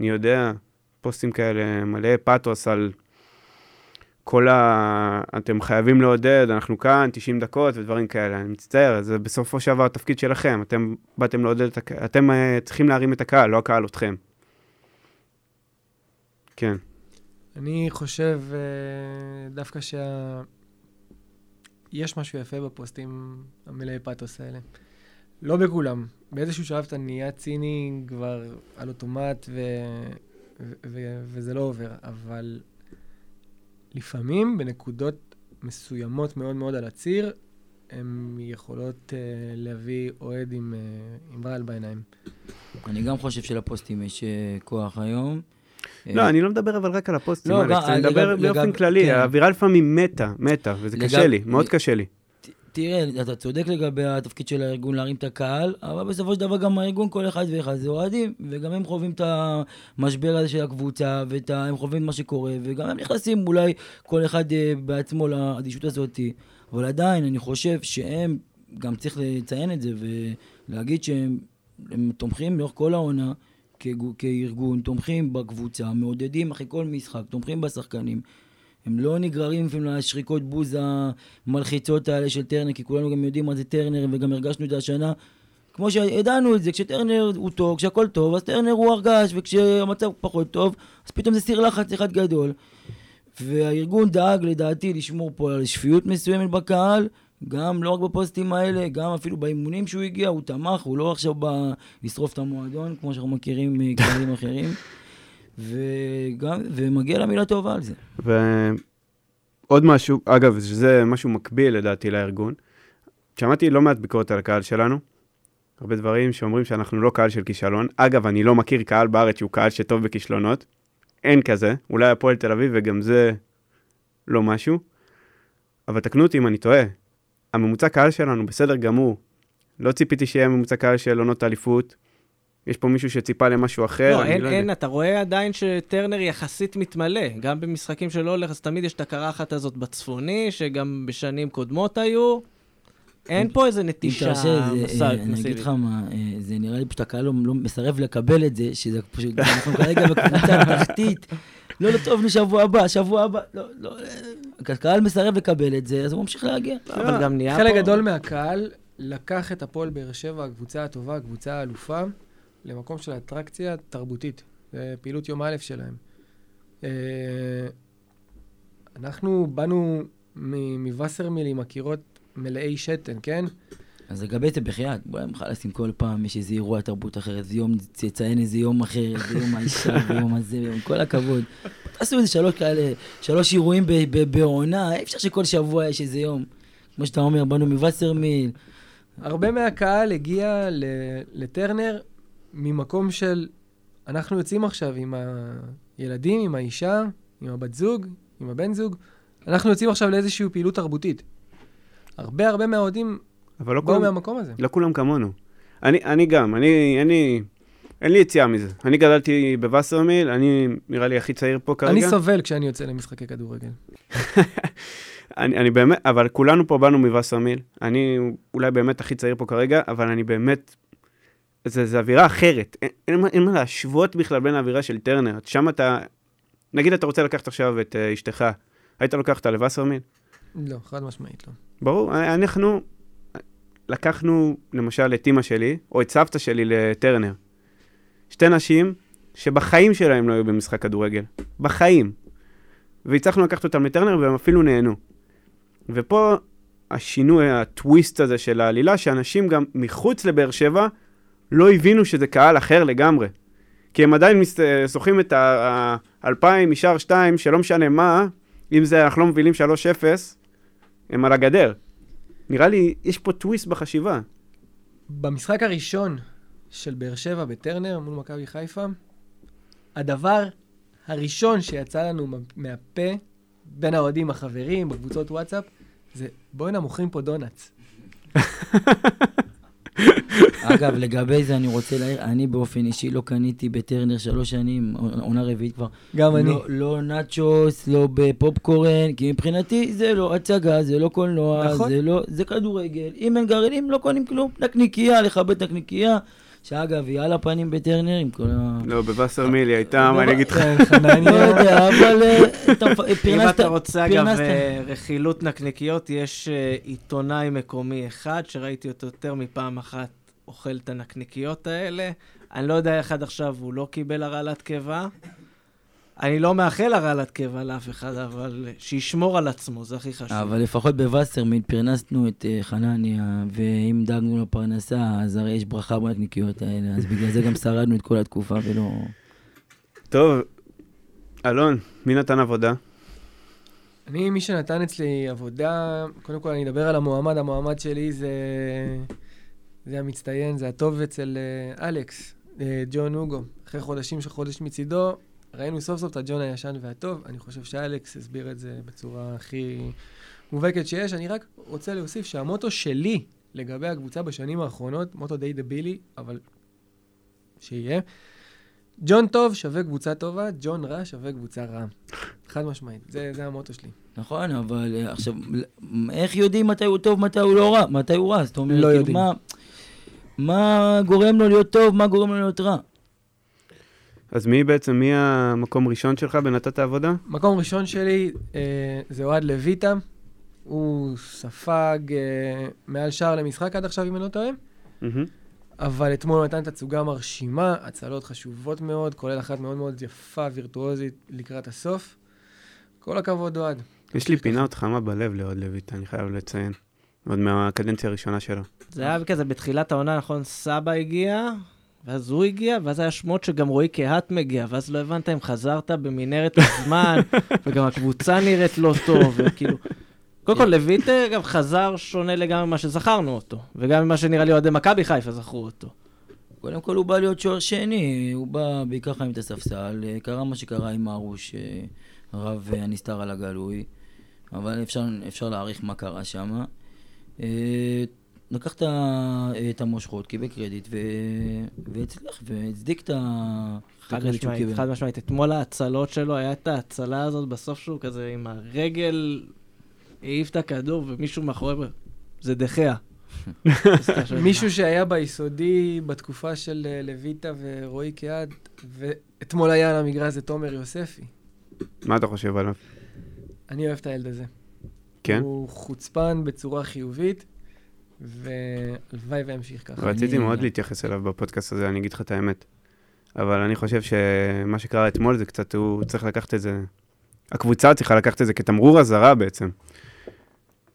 אני יודע, פוסטים כאלה מלא פאתוס על כל ה... אתם חייבים לעודד, אנחנו כאן, 90 דקות ודברים כאלה. אני מצטער, זה בסופו של דבר התפקיד שלכם. אתם באתם לעודד את הקהל, אתם uh, צריכים להרים את הקהל, לא הקהל אתכם. כן. אני חושב אה, דווקא שה... יש משהו יפה בפוסטים המלאי פאתוס האלה. לא בכולם. באיזשהו שלב אתה נהיה ציני כבר על אוטומט ו... ו... ו... וזה לא עובר, אבל לפעמים בנקודות מסוימות מאוד מאוד על הציר, הן יכולות אה, להביא אוהד עם, אה, עם רעל בעיניים. אני גם חושב שלפוסטים יש אה, כוח היום. לא, אני לא מדבר אבל רק על הפוסטים, לא, אלכס, גם- אני מדבר באופן כללי, כן. האווירה לפעמים מתה, מתה, וזה קשה לי, מאוד קשה לי. תראה, אתה צודק לגבי התפקיד של הארגון להרים את הקהל, אבל בסופו של דבר גם הארגון, כל אחד ואחד זה אוהדים, וגם הם חווים את המשבר הזה של הקבוצה, והם חווים את מה שקורה, וגם הם נכנסים אולי כל אחד אה, בעצמו לאדישות הזאת, אבל עדיין אני חושב שהם, גם צריך לציין את זה, ולהגיד שהם הם תומכים לאורך כל העונה. כארגון, תומכים בקבוצה, מעודדים אחרי כל משחק, תומכים בשחקנים. הם לא נגררים לפעמים לשריקות בוז המלחיצות האלה של טרנר, כי כולנו גם יודעים מה זה טרנר, וגם הרגשנו את זה השנה. כמו שידענו את זה, כשטרנר הוא טוב, כשהכול טוב, אז טרנר הוא הרגש, וכשהמצב פחות טוב, אז פתאום זה סיר לחץ אחד גדול. והארגון דאג לדעתי לשמור פה על שפיות מסוימת בקהל, גם לא רק בפוסטים האלה, גם אפילו באימונים שהוא הגיע, הוא תמך, הוא לא עכשיו בא לשרוף את המועדון, כמו שאנחנו מכירים מקהלים אחרים. וגם, ומגיע לה מילה טובה על זה. ועוד משהו, אגב, שזה משהו מקביל לדעתי לארגון. שמעתי לא מעט ביקורת על הקהל שלנו, הרבה דברים שאומרים שאנחנו לא קהל של כישלון. אגב, אני לא מכיר קהל בארץ שהוא קהל שטוב בכישלונות. אין כזה, אולי הפועל תל אביב וגם זה לא משהו. אבל תקנו אותי אם אני טועה, הממוצע קהל שלנו בסדר גמור. לא ציפיתי שיהיה ממוצע קהל של עונות אליפות. יש פה מישהו שציפה למשהו אחר, לא, אין, לא אין, יודע. אתה רואה עדיין שטרנר יחסית מתמלא. גם במשחקים שלא הולך, אז תמיד יש את הקרחת הזאת בצפוני, שגם בשנים קודמות היו. אין פה איזה נטישה תרשה, זה, אה, מסיבית. אני אגיד לך מה, אה, זה נראה לי פשוט הקהל לא, לא מסרב לקבל את זה, שזה פשוט, אנחנו כרגע בקבוצה תחתית, לא, לא טוב לי שבוע הבא, שבוע הבא, לא, לא, אה, הקהל מסרב לקבל את זה, אז הוא ממשיך להגיע. לא, אבל גם נהיה חלק פה... גדול מהקהל לקח את הפועל באר שבע, הקבוצה הטובה, הקבוצה האלופה, למקום של אטרקציה תרבותית. זה פעילות יום א' שלהם. אה, אנחנו באנו מווסרמיל עם הקירות מלאי שתן, כן? אז לגבי זה בחייאת, בוא נוכל לשים כל פעם, יש איזה אירוע תרבות אחר, איזה יום, תציין איזה יום אחר, איזה יום האישה, ויום הזה, עם כל הכבוד. תעשו איזה שלוש כאלה, שלוש אירועים בעונה, אי אפשר שכל שבוע יש איזה יום. כמו שאתה אומר, באנו מווסרמיל, הרבה מהקהל הגיע לטרנר ממקום של, אנחנו יוצאים עכשיו עם הילדים, עם האישה, עם הבת זוג, עם הבן זוג, אנחנו יוצאים עכשיו לאיזושהי פעילות תרבותית. הרבה הרבה מהאוהדים אבל לא באו כולם, מהמקום הזה. לא כולם כמונו. אני, אני גם, אני, לי, אין לי יציאה מזה. אני גדלתי בווסרמיל, אני נראה לי הכי צעיר פה כרגע. אני סובל כשאני יוצא למשחקי כדורגל. אני, אני באמת, אבל כולנו פה באנו מווסרמיל. אני אולי באמת הכי צעיר פה כרגע, אבל אני באמת... זה, זה אווירה אחרת. אין, אין, אין מה להשוות בכלל בין האווירה של טרנר. שם אתה... נגיד אתה רוצה לקחת עכשיו את uh, אשתך, היית לוקח אותה לווסרמיל? לא, חד משמעית לא. ברור, אנחנו לקחנו למשל את אימא שלי, או את סבתא שלי לטרנר. שתי נשים שבחיים שלהם לא היו במשחק כדורגל. בחיים. והצלחנו לקחת אותם לטרנר והם אפילו נהנו. ופה השינוי, הטוויסט הזה של העלילה, שאנשים גם מחוץ לבאר שבע לא הבינו שזה קהל אחר לגמרי. כי הם עדיין מס- שוחים את האלפיים משער שתיים, שלא משנה מה, אם זה אנחנו לא מובילים 3-0, הם על הגדר. נראה לי, יש פה טוויסט בחשיבה. במשחק הראשון של באר שבע בטרנר מול מכבי חיפה, הדבר הראשון שיצא לנו מה- מהפה, בין האוהדים החברים, בקבוצות וואטסאפ, זה בואנה מוכרים פה דונלדס. אגב, לגבי זה אני רוצה להעיר, אני באופן אישי לא קניתי בטרנר שלוש שנים, עונה רביעית כבר. גם אני. לא, לא נאצ'וס, לא בפופקורן, כי מבחינתי זה לא הצגה, זה לא קולנוע, נכון. זה לא, זה כדורגל. אם אין גרעינים, לא קונים כלום. נקניקייה, לכבד נקניקייה, שאגב, היא על הפנים בטרנר עם כל ה... לא, בווסרמיל היא הייתה, מה אני אגיד לך? כן, לא חנניה. יודע, אבל אה, אם אתה רוצה, אגב. אה, רכילות נקניקיות, יש אה, עיתונאי מקומי אחד, שראיתי אותו יותר מפעם אחת אוכל את הנקניקיות האלה. אני לא יודע איך עד עכשיו הוא לא קיבל הרעלת קיבה. אני לא מאחל הרעלת קיבה לאף אחד, אבל שישמור על עצמו, זה הכי חשוב. אבל לפחות בווסרמיל פרנסנו את אה, חנניה, ואם דאגנו לפרנסה, אז הרי יש ברכה בנקניקיות האלה, אז בגלל זה גם שרדנו את כל התקופה ולא... טוב, אלון, מי נתן עבודה? אני, מי שנתן אצלי עבודה, קודם כל אני אדבר על המועמד, המועמד שלי זה, זה המצטיין, זה הטוב אצל אה, אלכס, אה, ג'ון אוגו. אחרי חודשים של חודש מצידו, ראינו סוף סוף את הג'ון הישן והטוב. אני חושב שאלכס הסביר את זה בצורה הכי מובהקת שיש. אני רק רוצה להוסיף שהמוטו שלי לגבי הקבוצה בשנים האחרונות, מוטו די דבילי, אבל שיהיה. ג'ון טוב שווה קבוצה טובה, ג'ון רע שווה קבוצה רעה. חד משמעית, זה, זה המוטו שלי. נכון, אבל אה, עכשיו, איך יודעים מתי הוא טוב, מתי הוא לא רע, מתי הוא רע? זאת אומרת, לא כאילו, יודעים. מה, מה גורם לו להיות טוב, מה גורם לו להיות רע? אז מי בעצם, מי המקום ראשון שלך בנתת עבודה? מקום ראשון שלי אה, זה אוהד לויטה. הוא ספג אה, מעל שער למשחק עד עכשיו, אם אני לא טועה. אבל אתמול הוא נתן תצוגה מרשימה, הצלות חשובות מאוד, כולל אחת מאוד מאוד יפה, וירטואוזית, לקראת הסוף. כל הכבוד, אוהד. יש לי פינה עוד חמה בלב לאוהד לויט, אני חייב לציין. עוד מהקדנציה הראשונה שלו. זה היה כזה בתחילת העונה, נכון? סבא הגיע, ואז הוא הגיע, ואז היה שמות שגם רועי קהת מגיע, ואז לא הבנת אם חזרת במנהרת הזמן, וגם הקבוצה נראית לא טוב, וכאילו... קודם כל, לויט גם חזר שונה לגמרי ממה שזכרנו אותו, וגם ממה שנראה לי אוהדי מכבי חיפה זכרו אותו. קודם כל הוא בא להיות שוער שני, הוא בא בעיקר חיים את הספסל, קרה מה שקרה עם ארוש, הרב אה, הנסתר על הגלוי, אבל אפשר, אפשר להעריך מה קרה שם. לקח את המושכות, קיבל קרדיט, ו... והצליח, והצדיק את הקרדיט שהוא קיבל. חד משמעית. אתמול ההצלות שלו, היה את ההצלה הזאת בסוף שהוא כזה עם הרגל, העיף את הכדור ומישהו מאחורי, זה דחיה. מישהו שהיה ביסודי בתקופה של אה, לויטה ורועי קהד, ואתמול היה על המגרש זה תומר יוספי. מה אתה חושב עליו? אני אוהב את הילד הזה. כן? הוא חוצפן בצורה חיובית, והלוואי וימשיך ככה. רציתי מאוד להתייחס אליו בפודקאסט הזה, אני אגיד לך את האמת. אבל אני חושב שמה שקרה אתמול זה קצת, הוא צריך לקחת את זה... הקבוצה צריכה לקחת את זה כתמרור אזהרה בעצם.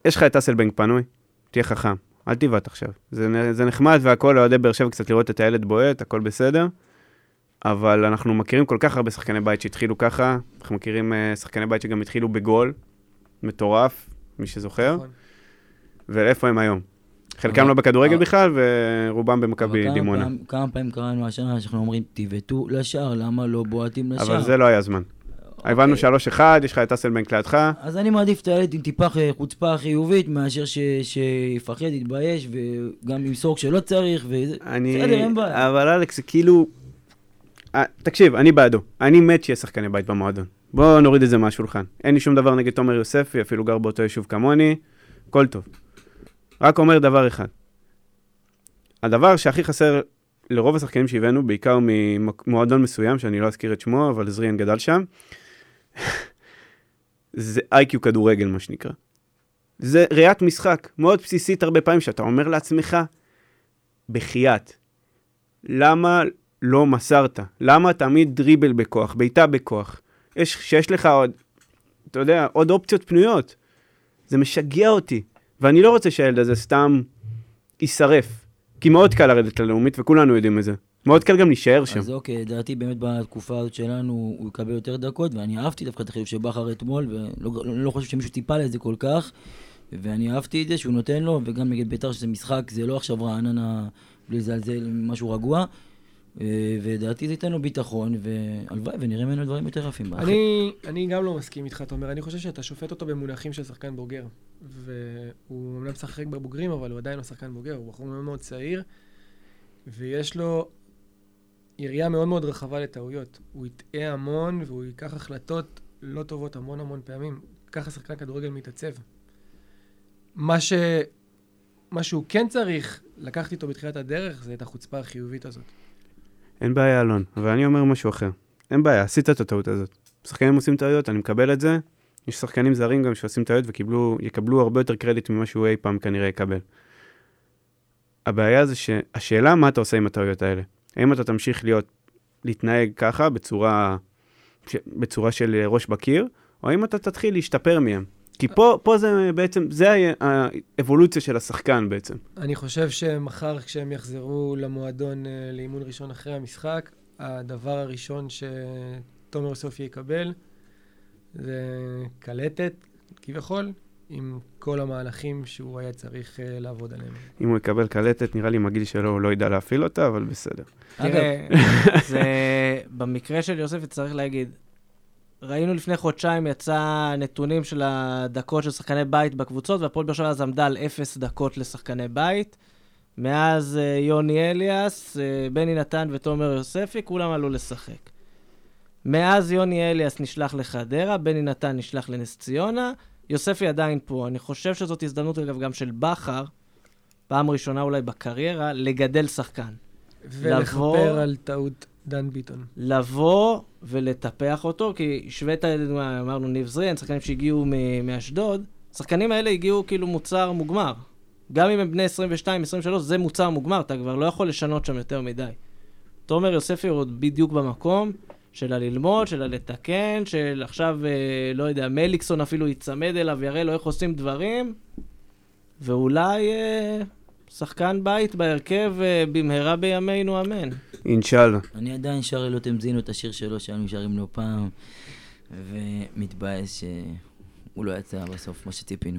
יש לך את אסלבנק פנוי, תהיה חכם, אל תבעט עכשיו. זה, זה נחמד והכל, אוהדי באר שבע קצת לראות את הילד בועט, הכל בסדר. אבל אנחנו מכירים כל כך הרבה שחקני בית שהתחילו ככה, אנחנו מכירים uh, שחקני בית שגם התחילו בגול, מטורף, מי שזוכר, נכון. ואיפה הם היום? חלקם לא בכדורגל בכלל, ורובם במכבי דימונה. כמה פעמים קראנו השנה שאנחנו אומרים, תיבטו לשער, למה לא בועטים לשער? אבל זה לא היה זמן. אוקיי. הבנו 3-1, יש לך את אסלבנק לידך, אז אני מעדיף את הילד עם טיפה חוצפה חיובית, מאשר שיפחד, יתבייש, וגם ימסור כשלא צריך, וזה... אני... בסדר, אין בעיה. אבל אלכס, כאילו... אה, תקשיב, אני בעדו. אני מת שיהיה שחקני בית במועדון. בואו נוריד את זה מהשולחן. אין לי שום דבר נגד תומר יוספי, אפילו גר באותו יישוב כמוני, הכל טוב. רק אומר דבר אחד. הדבר שהכי חסר לרוב השחקנים שהבאנו, בעיקר ממועדון מסוים, שאני לא אזכיר את שמו, אבל זריאן גדל שם, זה איי-קיו כדורגל, מה שנקרא. זה ראיית משחק מאוד בסיסית הרבה פעמים, שאתה אומר לעצמך, בחייאת, למה לא מסרת? למה תמיד דריבל בכוח, בעיטה בכוח? יש, שיש לך עוד, אתה יודע, עוד אופציות פנויות. זה משגע אותי, ואני לא רוצה שהילד הזה סתם יישרף. כי מאוד קל לרדת ללאומית, וכולנו יודעים את זה. מאוד קל גם להישאר שם. אז אוקיי, לדעתי באמת בתקופה הזאת שלנו הוא יקבל יותר דקות, ואני אהבתי דווקא את החיוב של בכר אתמול, ולא לא חושב שמישהו טיפה לזה כל כך, ואני אהבתי את זה שהוא נותן לו, וגם נגד בית"ר שזה משחק, זה לא עכשיו רעננה בלי לזלזל, משהו רגוע, אה, ולדעתי זה ייתן לו ביטחון, והלוואי ונראה ממנו דברים יותר יפים. אני, אני גם לא מסכים איתך, תומר. אני חושב שאתה שופט אותו במונחים של שחקן בוגר. והוא אומנם משחק בבוגרים, אבל הוא עדיין לא שחקן בוגר. הוא בחור מאוד מאוד צעיר, ויש לו יריעה מאוד מאוד רחבה לטעויות. הוא יטעה המון, והוא ייקח החלטות לא טובות המון המון פעמים. ככה שחקן כדורגל מתעצב. מה, ש... מה שהוא כן צריך לקחת איתו בתחילת הדרך, זה את החוצפה החיובית הזאת. אין בעיה, אלון, אבל אני אומר משהו אחר. אין בעיה, עשית את הטעות הזאת. שחקנים עושים טעויות, אני מקבל את זה. יש שחקנים זרים גם שעושים טעויות ויקבלו הרבה יותר קרדיט ממה שהוא אי פעם כנראה יקבל. הבעיה זה שהשאלה מה אתה עושה עם הטעויות האלה. האם אתה תמשיך להיות, להתנהג ככה בצורה, בצורה של ראש בקיר, או האם אתה תתחיל להשתפר מהם. כי פה, פה זה בעצם, זה האבולוציה של השחקן בעצם. אני חושב שמחר כשהם יחזרו למועדון אה, לאימון ראשון אחרי המשחק, הדבר הראשון שתומר יוספי יקבל זה קלטת, כביכול, עם כל המהלכים שהוא היה צריך אה, לעבוד עליהם. אם הוא יקבל קלטת, נראה לי מגעיל שלו, הוא לא ידע להפעיל אותה, אבל בסדר. תראה, זה... במקרה של יוסף צריך להגיד, ראינו לפני חודשיים יצא נתונים של הדקות של שחקני בית בקבוצות, והפועל באר שבע אז עמדה על אפס דקות לשחקני בית. מאז אה, יוני אליאס, אה, בני נתן ותומר יוספי, כולם עלו לשחק. מאז יוני אליאס נשלח לחדרה, בני נתן נשלח לנס ציונה, יוספי עדיין פה. אני חושב שזאת הזדמנות, אגב, גם של בכר, פעם ראשונה אולי בקריירה, לגדל שחקן. לבוא- ולכפר על טעות דן ביטון. לבוא ולטפח אותו, כי השווית, אמרנו ניב זריאן, שחקנים שהגיעו מאשדוד, השחקנים האלה הגיעו כאילו מוצר מוגמר. גם אם הם בני 22, 23, זה מוצר מוגמר, אתה כבר לא יכול לשנות שם יותר מדי. תומר יוספי הוא עוד בדיוק במקום של הללמוד, של הלתקן, של עכשיו, אה, לא יודע, מליקסון אפילו ייצמד אליו ויראה לו איך עושים דברים, ואולי אה, שחקן בית בהרכב אה, במהרה בימינו, אמן. אינשאללה. אני עדיין שר אלות המזינו את השיר שלו שהיינו שרים לו פעם, ומתבאס שהוא לא יצא בסוף, מה שציפינו.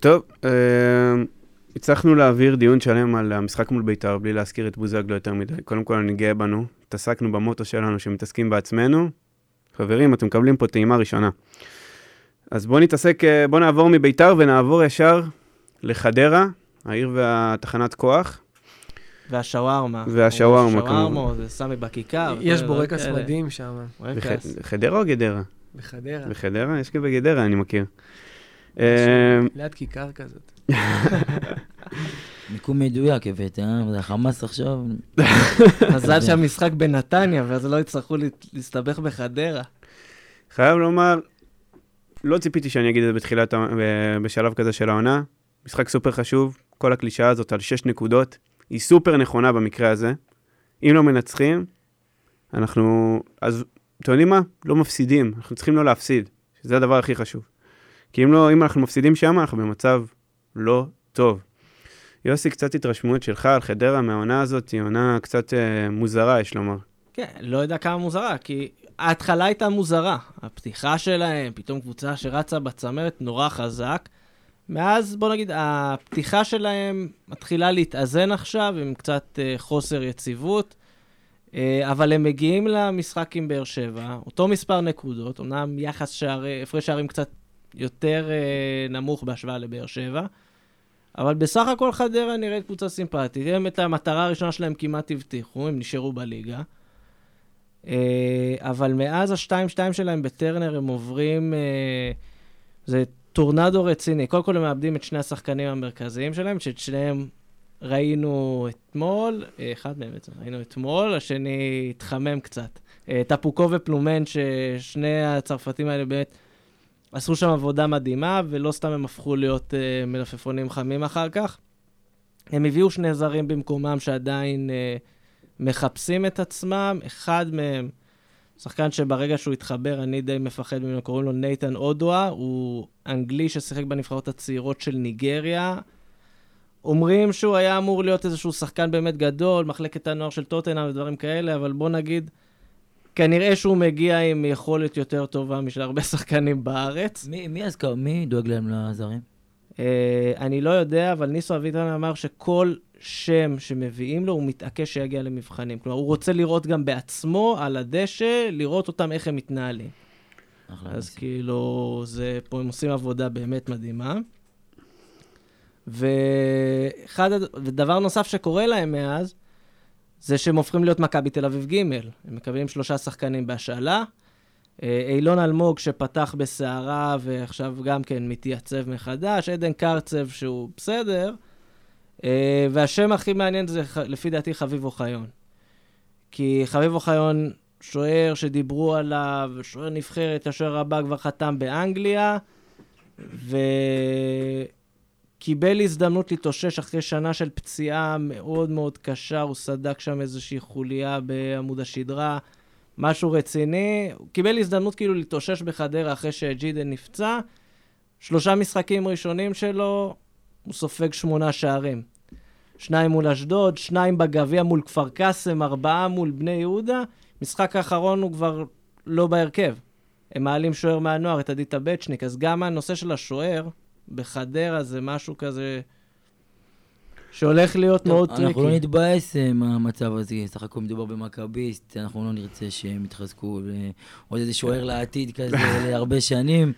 טוב, אה, הצלחנו להעביר דיון שלם על המשחק מול בית"ר, בלי להזכיר את בוזגלו יותר מדי. קודם כל, אני גאה בנו. התעסקנו במוטו שלנו, שמתעסקים בעצמנו. חברים, אתם מקבלים פה טעימה ראשונה. אז בואו נתעסק, אה, בואו נעבור מבית"ר ונעבור ישר לחדרה, העיר והתחנת כוח. והשווארמה. והשווארמה, שווארמה, כמובן. זה סמי בכיכר. יש בורקס. מדהים שם, חדרה או גדרה? בחדרה, בחדרה? יש גם בגדרה, אני מכיר. אה, ליד כיכר כזאת. מיקום מדויק הבאת, אה? זה החמאס עכשיו. מזל שהמשחק בנתניה, ואז לא יצטרכו לה- להסתבך בחדרה. חייב לומר, לא ציפיתי שאני אגיד את זה בתחילת, בשלב כזה של העונה. משחק סופר חשוב, כל הקלישאה הזאת על שש נקודות, היא סופר נכונה במקרה הזה. אם לא מנצחים, אנחנו, אז אתם יודעים מה? לא מפסידים, אנחנו צריכים לא להפסיד, שזה הדבר הכי חשוב. כי אם לא, אם אנחנו מפסידים שם, אנחנו במצב לא טוב. יוסי, קצת התרשמות שלך על חדרה מהעונה הזאת, היא עונה קצת אה, מוזרה, יש לומר. כן, לא יודע כמה מוזרה, כי ההתחלה הייתה מוזרה. הפתיחה שלהם, פתאום קבוצה שרצה בצמרת נורא חזק. מאז, בוא נגיד, הפתיחה שלהם מתחילה להתאזן עכשיו עם קצת אה, חוסר יציבות, אה, אבל הם מגיעים למשחק עם באר שבע, אותו מספר נקודות, אמנם יחס שערי, הפרש שערים קצת יותר אה, נמוך בהשוואה לבאר שבע, אבל בסך הכל חדרה נראית קבוצה סימפטית. הם את המטרה הראשונה שלהם כמעט הבטיחו, הם נשארו בליגה. אה, אבל מאז ה-2-2 שלהם בטרנר הם עוברים, אה, זה טורנדו רציני. קודם כל הם מאבדים את שני השחקנים המרכזיים שלהם, שאת שניהם ראינו אתמול, אה, אחד מהם בעצם ראינו אתמול, השני התחמם קצת. טפוקו ופלומן, ששני הצרפתים האלה באמת עשו שם עבודה מדהימה, ולא סתם הם הפכו להיות אה, מלפפונים חמים אחר כך. הם הביאו שני זרים במקומם שעדיין אה, מחפשים את עצמם. אחד מהם, שחקן שברגע שהוא התחבר, אני די מפחד ממנו, קוראים לו נייתן אודואה, הוא אנגלי ששיחק בנבחרות הצעירות של ניגריה. אומרים שהוא היה אמור להיות איזשהו שחקן באמת גדול, מחלקת הנוער של טוטנאם ודברים כאלה, אבל בוא נגיד, כנראה שהוא מגיע עם יכולת יותר טובה משל הרבה שחקנים בארץ. מי מי אז קר- מי דואג להם לזרים? Uh, אני לא יודע, אבל ניסו אביטן אמר שכל שם שמביאים לו, הוא מתעקש שיגיע למבחנים. כלומר, הוא רוצה לראות גם בעצמו, על הדשא, לראות אותם איך הם מתנהלים. אז כאילו, זה, פה הם עושים עבודה באמת מדהימה. ודבר נוסף שקורה להם מאז, זה שהם הופכים להיות מכבי תל אביב ג'. הם מקבלים שלושה שחקנים בהשאלה. אה, אילון אלמוג שפתח בסערה ועכשיו גם כן מתייצב מחדש, עדן קרצב שהוא בסדר, אה, והשם הכי מעניין זה לפי דעתי חביב אוחיון. כי חביב אוחיון, שוער שדיברו עליו, שוער נבחרת, השוער הבא כבר חתם באנגליה, וקיבל הזדמנות להתאושש אחרי שנה של פציעה מאוד מאוד קשה, הוא סדק שם איזושהי חוליה בעמוד השדרה. משהו רציני. הוא קיבל הזדמנות כאילו להתאושש בחדרה אחרי שג'ידן נפצע. שלושה משחקים ראשונים שלו, הוא סופג שמונה שערים. שניים מול אשדוד, שניים בגביע מול כפר קאסם, ארבעה מול בני יהודה. משחק האחרון הוא כבר לא בהרכב. הם מעלים שוער מהנוער, את עדית הבצ'ניק, אז גם הנושא של השוער בחדרה זה משהו כזה שהולך להיות טוב, מאוד אנחנו לא טריקי. נתבאס אה, מהמצב הזה, סך הכל מדובר במכביסט, אנחנו לא נרצה שהם יתחזקו, ו- עוד איזה שוער לעתיד כזה להרבה שנים.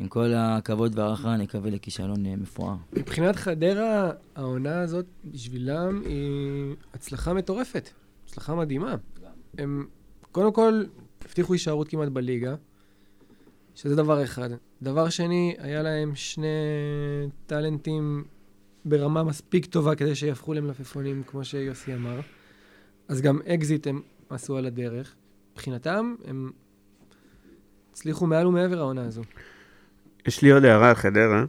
עם כל הכבוד והערכה, נקווה לכישלון אה, מפואר. מבחינת חדרה, העונה הזאת בשבילם היא הצלחה מטורפת. הצלחה מדהימה. הם קודם כל הבטיחו הישארות כמעט בליגה, שזה דבר אחד. דבר שני, היה להם שני טאלנטים ברמה מספיק טובה כדי שיהפכו למלפפונים, כמו שיוסי אמר. אז גם אקזיט הם עשו על הדרך. מבחינתם, הם הצליחו מעל ומעבר העונה הזו. יש לי עוד הערה על חדרה.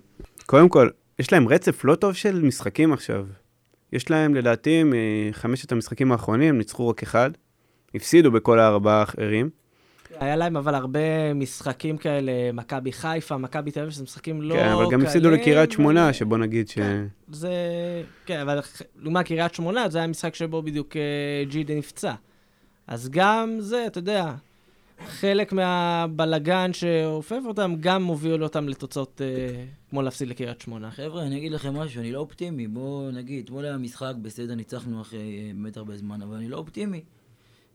קודם כל, יש להם רצף לא טוב של משחקים עכשיו. יש להם, לדעתי, מחמשת המשחקים האחרונים, ניצחו רק אחד. הפסידו בכל הארבעה האחרים. היה להם אבל הרבה משחקים כאלה, מכבי חיפה, מכבי תל אביב, שזה משחקים לא כן, אבל גם הפסידו קלים, לקריית שמונה, שבוא נגיד ש... כן. זה... כן, אבל לעומת קריית שמונה, זה היה משחק שבו בדיוק אה, ג'ידה נפצע. אז גם זה, אתה יודע, חלק מהבלגן שאופף אותם, גם מוביל אותם לתוצאות אה, כמו להפסיד לקריית שמונה. חבר'ה, אני אגיד לכם משהו, אני לא אופטימי. בואו נגיד, אתמול היה משחק, בסדר, ניצחנו אחרי אה, באמת הרבה זמן, אבל אני לא אופטימי.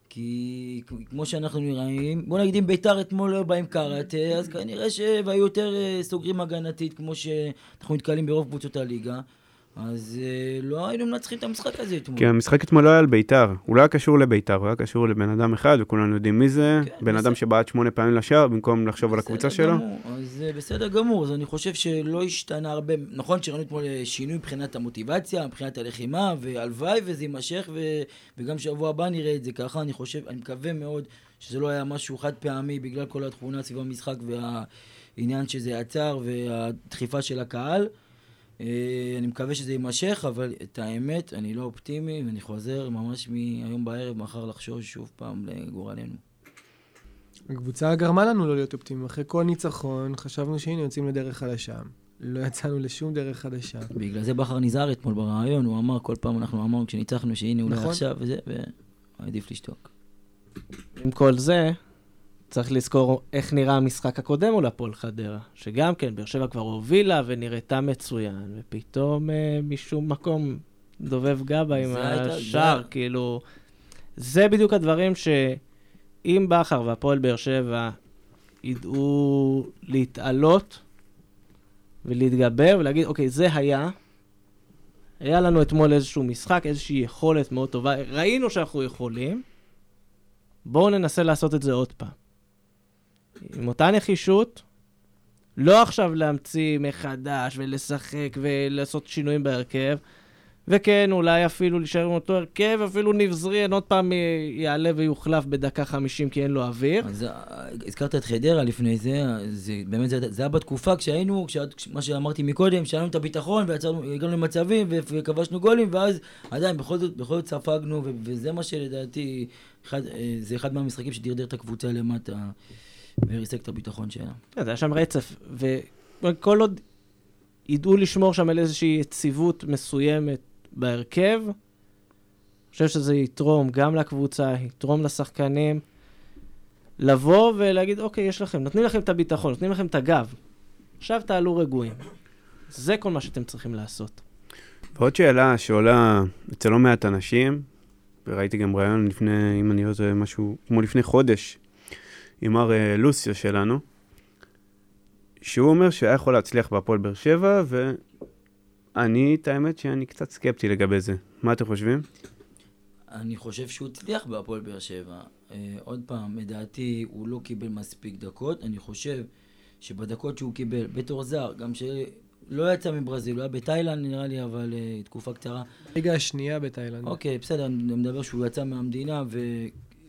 כי כמו שאנחנו נראים, בוא נגיד אם ביתר אתמול לא בא עם קארט, אה, אז כנראה שהיו יותר אה, סוגרים הגנתית, כמו שאנחנו נתקלים ברוב קבוצות הליגה. אז אה, לא היינו מנצחים את המשחק הזה אתמול. כי המשחק אתמול לא היה על ביתר, הוא לא היה קשור לביתר, הוא היה קשור לבן אדם אחד, וכולנו יודעים מי זה, כן, בן בסדר. אדם שבעט שמונה פעמים לשער, במקום לחשוב על הקבוצה שלו. אז אה, בסדר גמור, אז אני חושב שלא השתנה הרבה. נכון שראינו אתמול אה, שינוי מבחינת המוטיבציה, מבחינת הלחימה, והלוואי וזה יימשך, ו... וגם שבוע הבא נראה את זה ככה. אני חושב, אני מקווה מאוד שזה לא היה משהו חד פעמי בגלל כל התכונה סביב המשחק והעניין שזה עצר והדחיפה של הקהל. אה, אני מקווה שזה יימשך, אבל את האמת, אני לא אופטימי, ואני חוזר ממש מהיום בערב, מחר לחשוש שוב פעם לגורלנו. הקבוצה גרמה לנו לא להיות אופטימיים. אחרי כל ניצחון, חשבנו שהנה יוצאים לדרך חדשה. לא יצאנו לשום דרך חדשה. בגלל זה בכר נזהר אתמול בריאיון, הוא אמר, כל פעם אנחנו אמרנו כשניצחנו שהנה אולי נכון. עכשיו וזה, ועדיף לשתוק. עם כל זה, צריך לזכור איך נראה המשחק הקודם מול הפועל חדרה, שגם כן, באר שבע כבר הובילה ונראתה מצוין, ופתאום אה, משום מקום דובב גבה עם השער, כאילו... זה בדיוק הדברים שאם בכר והפועל באר שבע ידעו להתעלות ולהתגבר ולהגיד, אוקיי, זה היה. היה לנו אתמול איזשהו משחק, איזושהי יכולת מאוד טובה, ראינו שאנחנו יכולים, בואו ננסה לעשות את זה עוד פעם. עם אותה נחישות, לא עכשיו להמציא מחדש ולשחק ולעשות שינויים בהרכב, וכן, אולי אפילו להישאר עם אותו הרכב, אפילו ניב זריאן עוד פעם יעלה ויוחלף בדקה 50 כי אין לו אוויר. אז אה, הזכרת את חדרה לפני זה, זה באמת, זה, זה היה בתקופה כשהיינו, כשאת- מה שאמרתי מקודם, שהיה לנו את הביטחון והגענו למצבים וכבשנו גולים, ואז עדיין בכל זאת, בכל זאת ספגנו, וזה מה שלדעתי, אחד, אה, זה אחד מהמשחקים שדרדר את הקבוצה למטה וריסק את הביטחון שלה. כן, היה שם רצף, וכל עוד ידעו לשמור שם על איזושהי יציבות מסוימת בהרכב, אני חושב שזה יתרום גם לקבוצה, יתרום לשחקנים, לבוא ולהגיד, אוקיי, יש לכם, נותנים לכם את הביטחון, נותנים לכם את הגב, עכשיו תעלו רגועים. זה כל מה שאתם צריכים לעשות. ועוד שאלה שעולה אצל לא מעט אנשים, וראיתי גם ראיון לפני, אם אני לא טועה, משהו כמו לפני חודש, עם מר אה, לוסיו שלנו, שהוא אומר שהיה יכול להצליח בהפועל באר שבע, ואני, את האמת שאני קצת סקפטי לגבי זה. מה אתם חושבים? אני חושב שהוא הצליח בהפועל באר שבע. אה, עוד פעם, לדעתי הוא לא קיבל מספיק דקות. אני חושב שבדקות שהוא קיבל, בתור זר, גם שלא יצא מברזיל, הוא היה בתאילנד נראה לי, אבל אה, תקופה קצרה. ליגה השנייה בתאילנד. אוקיי, בסדר, אני מדבר שהוא יצא מהמדינה,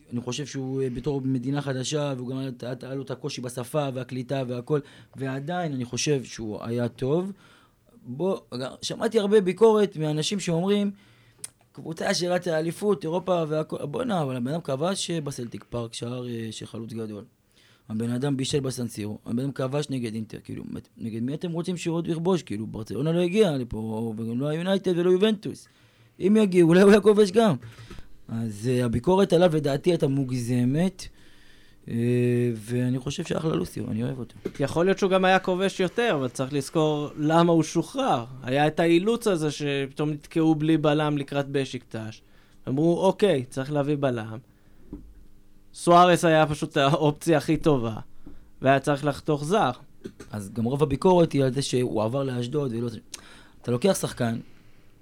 ואני חושב שהוא אה, בתור מדינה חדשה, והוא גם היה לו את הקושי בשפה והקליטה והכל, ועדיין אני חושב שהוא היה טוב. בוא, שמעתי הרבה ביקורת מאנשים שאומרים, קבוצה שרצה לאליפות, אירופה והכל, בואנה, אבל הבן אדם כבש בסלטיק פארק, שער אה, של חלוץ גדול. הבן אדם בישל בסן סירו, הבן אדם כבש נגד אינטר, כאילו, נגד מי אתם רוצים שהוא עוד יכבוש? כאילו, ברצלונה לא הגיע לפה, וגם לא היונייטד ולא יובנטוס. אם יגיעו, אולי הוא היה כובש גם. אז uh, הביקורת עליו לדעתי הייתה מוגזמת, uh, ואני חושב שאחלה לוסיו, אני אוהב אותו. יכול להיות שהוא גם היה כובש יותר, אבל צריך לזכור למה הוא שוחרר. היה את האילוץ הזה שפתאום נתקעו בלי בלם לקראת בשיקטש. אמרו, אוקיי, צריך להביא בלם. סוארס היה פשוט האופציה הכי טובה, והיה צריך לחתוך זר. אז גם רוב הביקורת היא על זה שהוא עבר לאשדוד ולא... אתה לוקח שחקן,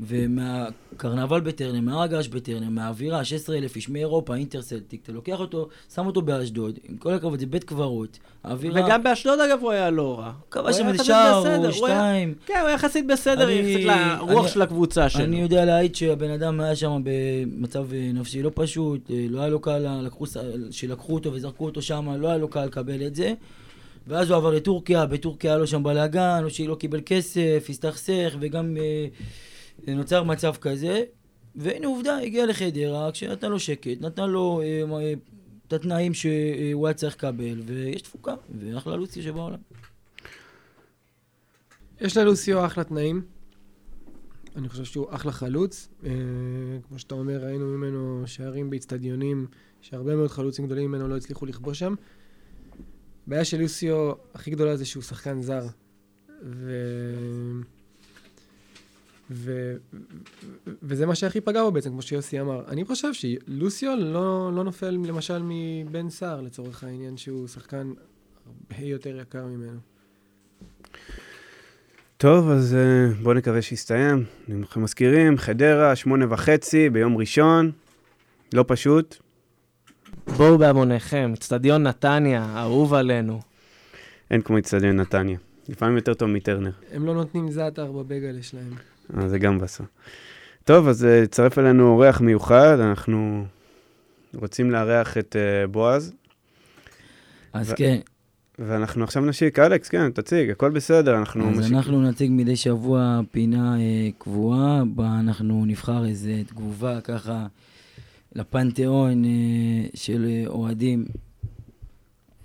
ומהקרנבל בטרנר, מהרגש בטרנר, מהאווירה, 16,000 איש מאירופה, אינטרסלטיק, אתה לוקח אותו, שם אותו באשדוד, עם כל הכבוד, זה בית קברות, האווירה... וגם באשדוד, אגב, הוא היה לא רע. הוא שם איזה שער או היה- שתיים. כן, הוא היה יחסית בסדר, אני- יחסית לרוח אני- של הקבוצה שלו. אני יודע להעיד שהבן אדם היה שם במצב אה, נפשי לא פשוט, אה, לא היה לו קל, לקחו, ס- שלקחו אותו וזרקו אותו שם, לא היה לו קל לקבל את זה. ואז הוא עבר לטורקיה, בטורקיה היה לו שם בלאגן, או שלא קיבל כסף, הסתכסך, וגם אה, נוצר מצב כזה. והנה עובדה, הגיע לחדרה, כשנתן לו שקט, נתן לו אה, אה, את התנאים שהוא היה צריך לקבל, ויש תפוקה, ואחלה לוסי שבעולם. יש ללוסיו אחלה תנאים. אני חושב שהוא אחלה חלוץ. אה, כמו שאתה אומר, ראינו ממנו שערים באיצטדיונים, שהרבה מאוד חלוצים גדולים ממנו לא הצליחו לכבוש שם. הבעיה של לוסיו הכי גדולה זה שהוא שחקן זר. ו... ו... ו... וזה מה שהכי פגע בו בעצם, כמו שיוסי אמר. אני חושב שלוסיו לא, לא נופל למשל מבן סער, לצורך העניין, שהוא שחקן הרבה יותר יקר ממנו. טוב, אז אה, בואו נקווה שיסתיים. אנחנו מזכירים, חדרה, שמונה וחצי, ביום ראשון. לא פשוט. בואו בהמוניכם, אצטדיון נתניה, אהוב עלינו. אין כמו אצטדיון נתניה. לפעמים יותר טוב מטרנר. הם לא נותנים זעתר בבגלה שלהם. זה גם בסוף. טוב, אז אה, הצטרף אלינו אורח מיוחד, אנחנו רוצים לארח את אה, בועז, אז ו- כן, ואנחנו עכשיו נשיק. אלכס, כן, תציג, הכל בסדר, אנחנו אז משיקים. אנחנו נציג מדי שבוע פינה אה, קבועה, בה אנחנו נבחר איזה תגובה ככה לפנתיאון אה, של אוהדים,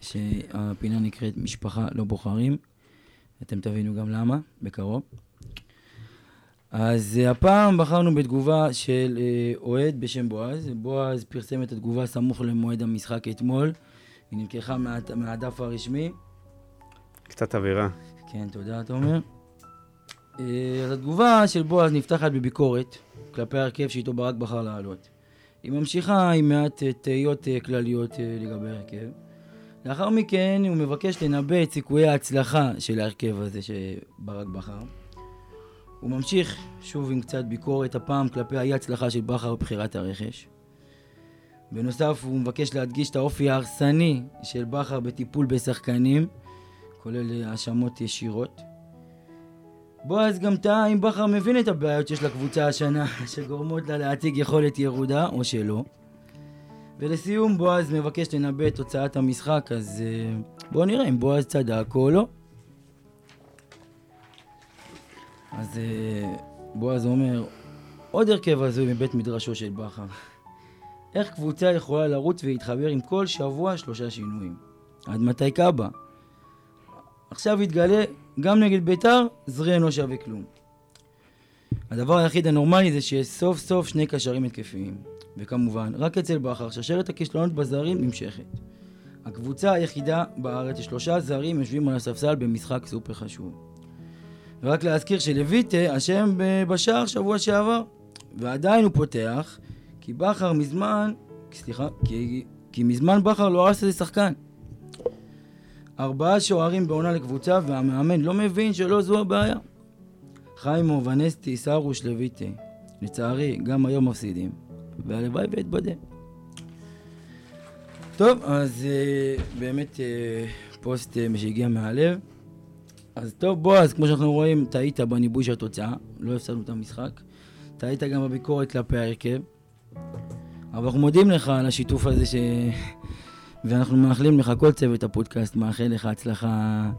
שהפינה נקראת משפחה לא בוחרים. אתם תבינו גם למה, בקרוב. אז אה, הפעם בחרנו בתגובה של אה, אוהד בשם בועז. בועז פרסם את התגובה סמוך למועד המשחק אתמול. היא נלקחה מה, מהדף הרשמי. קצת אווירה. כן, תודה, תומר. אה, אז התגובה של בועז נפתחת בביקורת כלפי ההרכב שאיתו ברק בחר לעלות. היא ממשיכה עם מעט תהיות כלליות לגבי ההרכב. לאחר מכן הוא מבקש לנבא את סיכויי ההצלחה של ההרכב הזה שברק בחר. הוא ממשיך שוב עם קצת ביקורת, הפעם כלפי האי הצלחה של בכר בבחירת הרכש. בנוסף, הוא מבקש להדגיש את האופי ההרסני של בכר בטיפול בשחקנים, כולל האשמות ישירות. בועז גם טעה אם בכר מבין את הבעיות שיש לקבוצה השנה, שגורמות לה להציג יכולת ירודה, או שלא. ולסיום, בועז מבקש לנבא את תוצאת המשחק, אז אה, בואו נראה אם בועז צדק או לא. אז אה, בועז אומר, עוד הרכב הזוי מבית מדרשו של בכר. איך קבוצה יכולה לרוץ ולהתחבר עם כל שבוע שלושה שינויים? עד מתי קאבה? עכשיו יתגלה, גם נגד ביתר, זריאן לא שווה כלום. הדבר היחיד הנורמלי זה שיש סוף סוף שני קשרים התקפיים. וכמובן, רק אצל בכר, שרשרת הכישלונות בזרים נמשכת. הקבוצה היחידה בארץ ששלושה זרים יושבים על הספסל במשחק סופר חשוב. ורק להזכיר שלויטה אשם ב- בשער שבוע שעבר, ועדיין הוא פותח, כי בכר מזמן, סליחה, כי, כי מזמן בכר לא הרס איזה שחקן. ארבעה שוערים בעונה לקבוצה, והמאמן לא מבין שלא זו הבעיה. חיימו, ונסטי, סרוש, לויטה. לצערי, גם היום מפסידים. והלוואי ואתבדה. טוב, אז uh, באמת uh, פוסט שהגיע מהלב. אז טוב, בועז, כמו שאנחנו רואים, טעית בניבוי של התוצאה, לא הפסדנו את המשחק. טעית גם בביקורת כלפי ההרכב. אבל אנחנו מודים לך על השיתוף הזה ש... ואנחנו מאחלים לך, כל צוות הפודקאסט מאחל לך הצלחה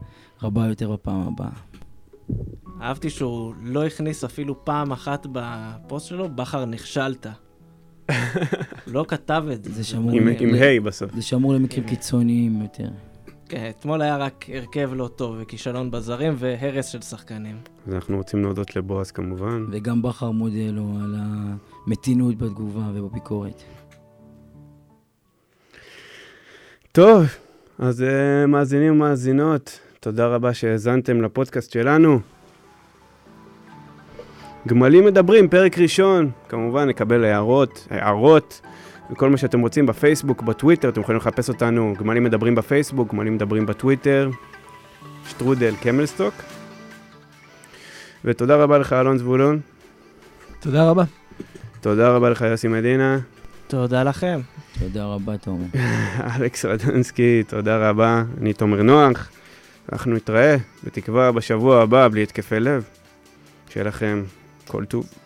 רבה יותר בפעם הבאה. אהבתי שהוא לא הכניס אפילו פעם אחת בפוסט שלו, בכר נכשלת. לא כתב את זה. זה שמור, עם היי בסוף. זה שמור למקרים קיצוניים יותר. כן, אתמול היה רק הרכב לא טוב וכישלון בזרים והרס של שחקנים. אז אנחנו רוצים להודות לבועז כמובן. וגם בכר מודה לו על המתינות בתגובה ובביקורת. טוב, אז uh, מאזינים ומאזינות, תודה רבה שהאזנתם לפודקאסט שלנו. גמלים מדברים, פרק ראשון, כמובן נקבל הערות, הערות, וכל מה שאתם רוצים בפייסבוק, בטוויטר, אתם יכולים לחפש אותנו, גמלים מדברים בפייסבוק, גמלים מדברים בטוויטר, שטרודל קמלסטוק. ותודה רבה לך אלון זבולון, תודה רבה. תודה רבה לך יוסי מדינה, תודה לכם. תודה רבה, תומר. אלכס רדנסקי, תודה רבה, אני תומר נוח. אנחנו נתראה, בתקווה, בשבוע הבא, בלי התקפי לב. שיהיה לכם כל טוב.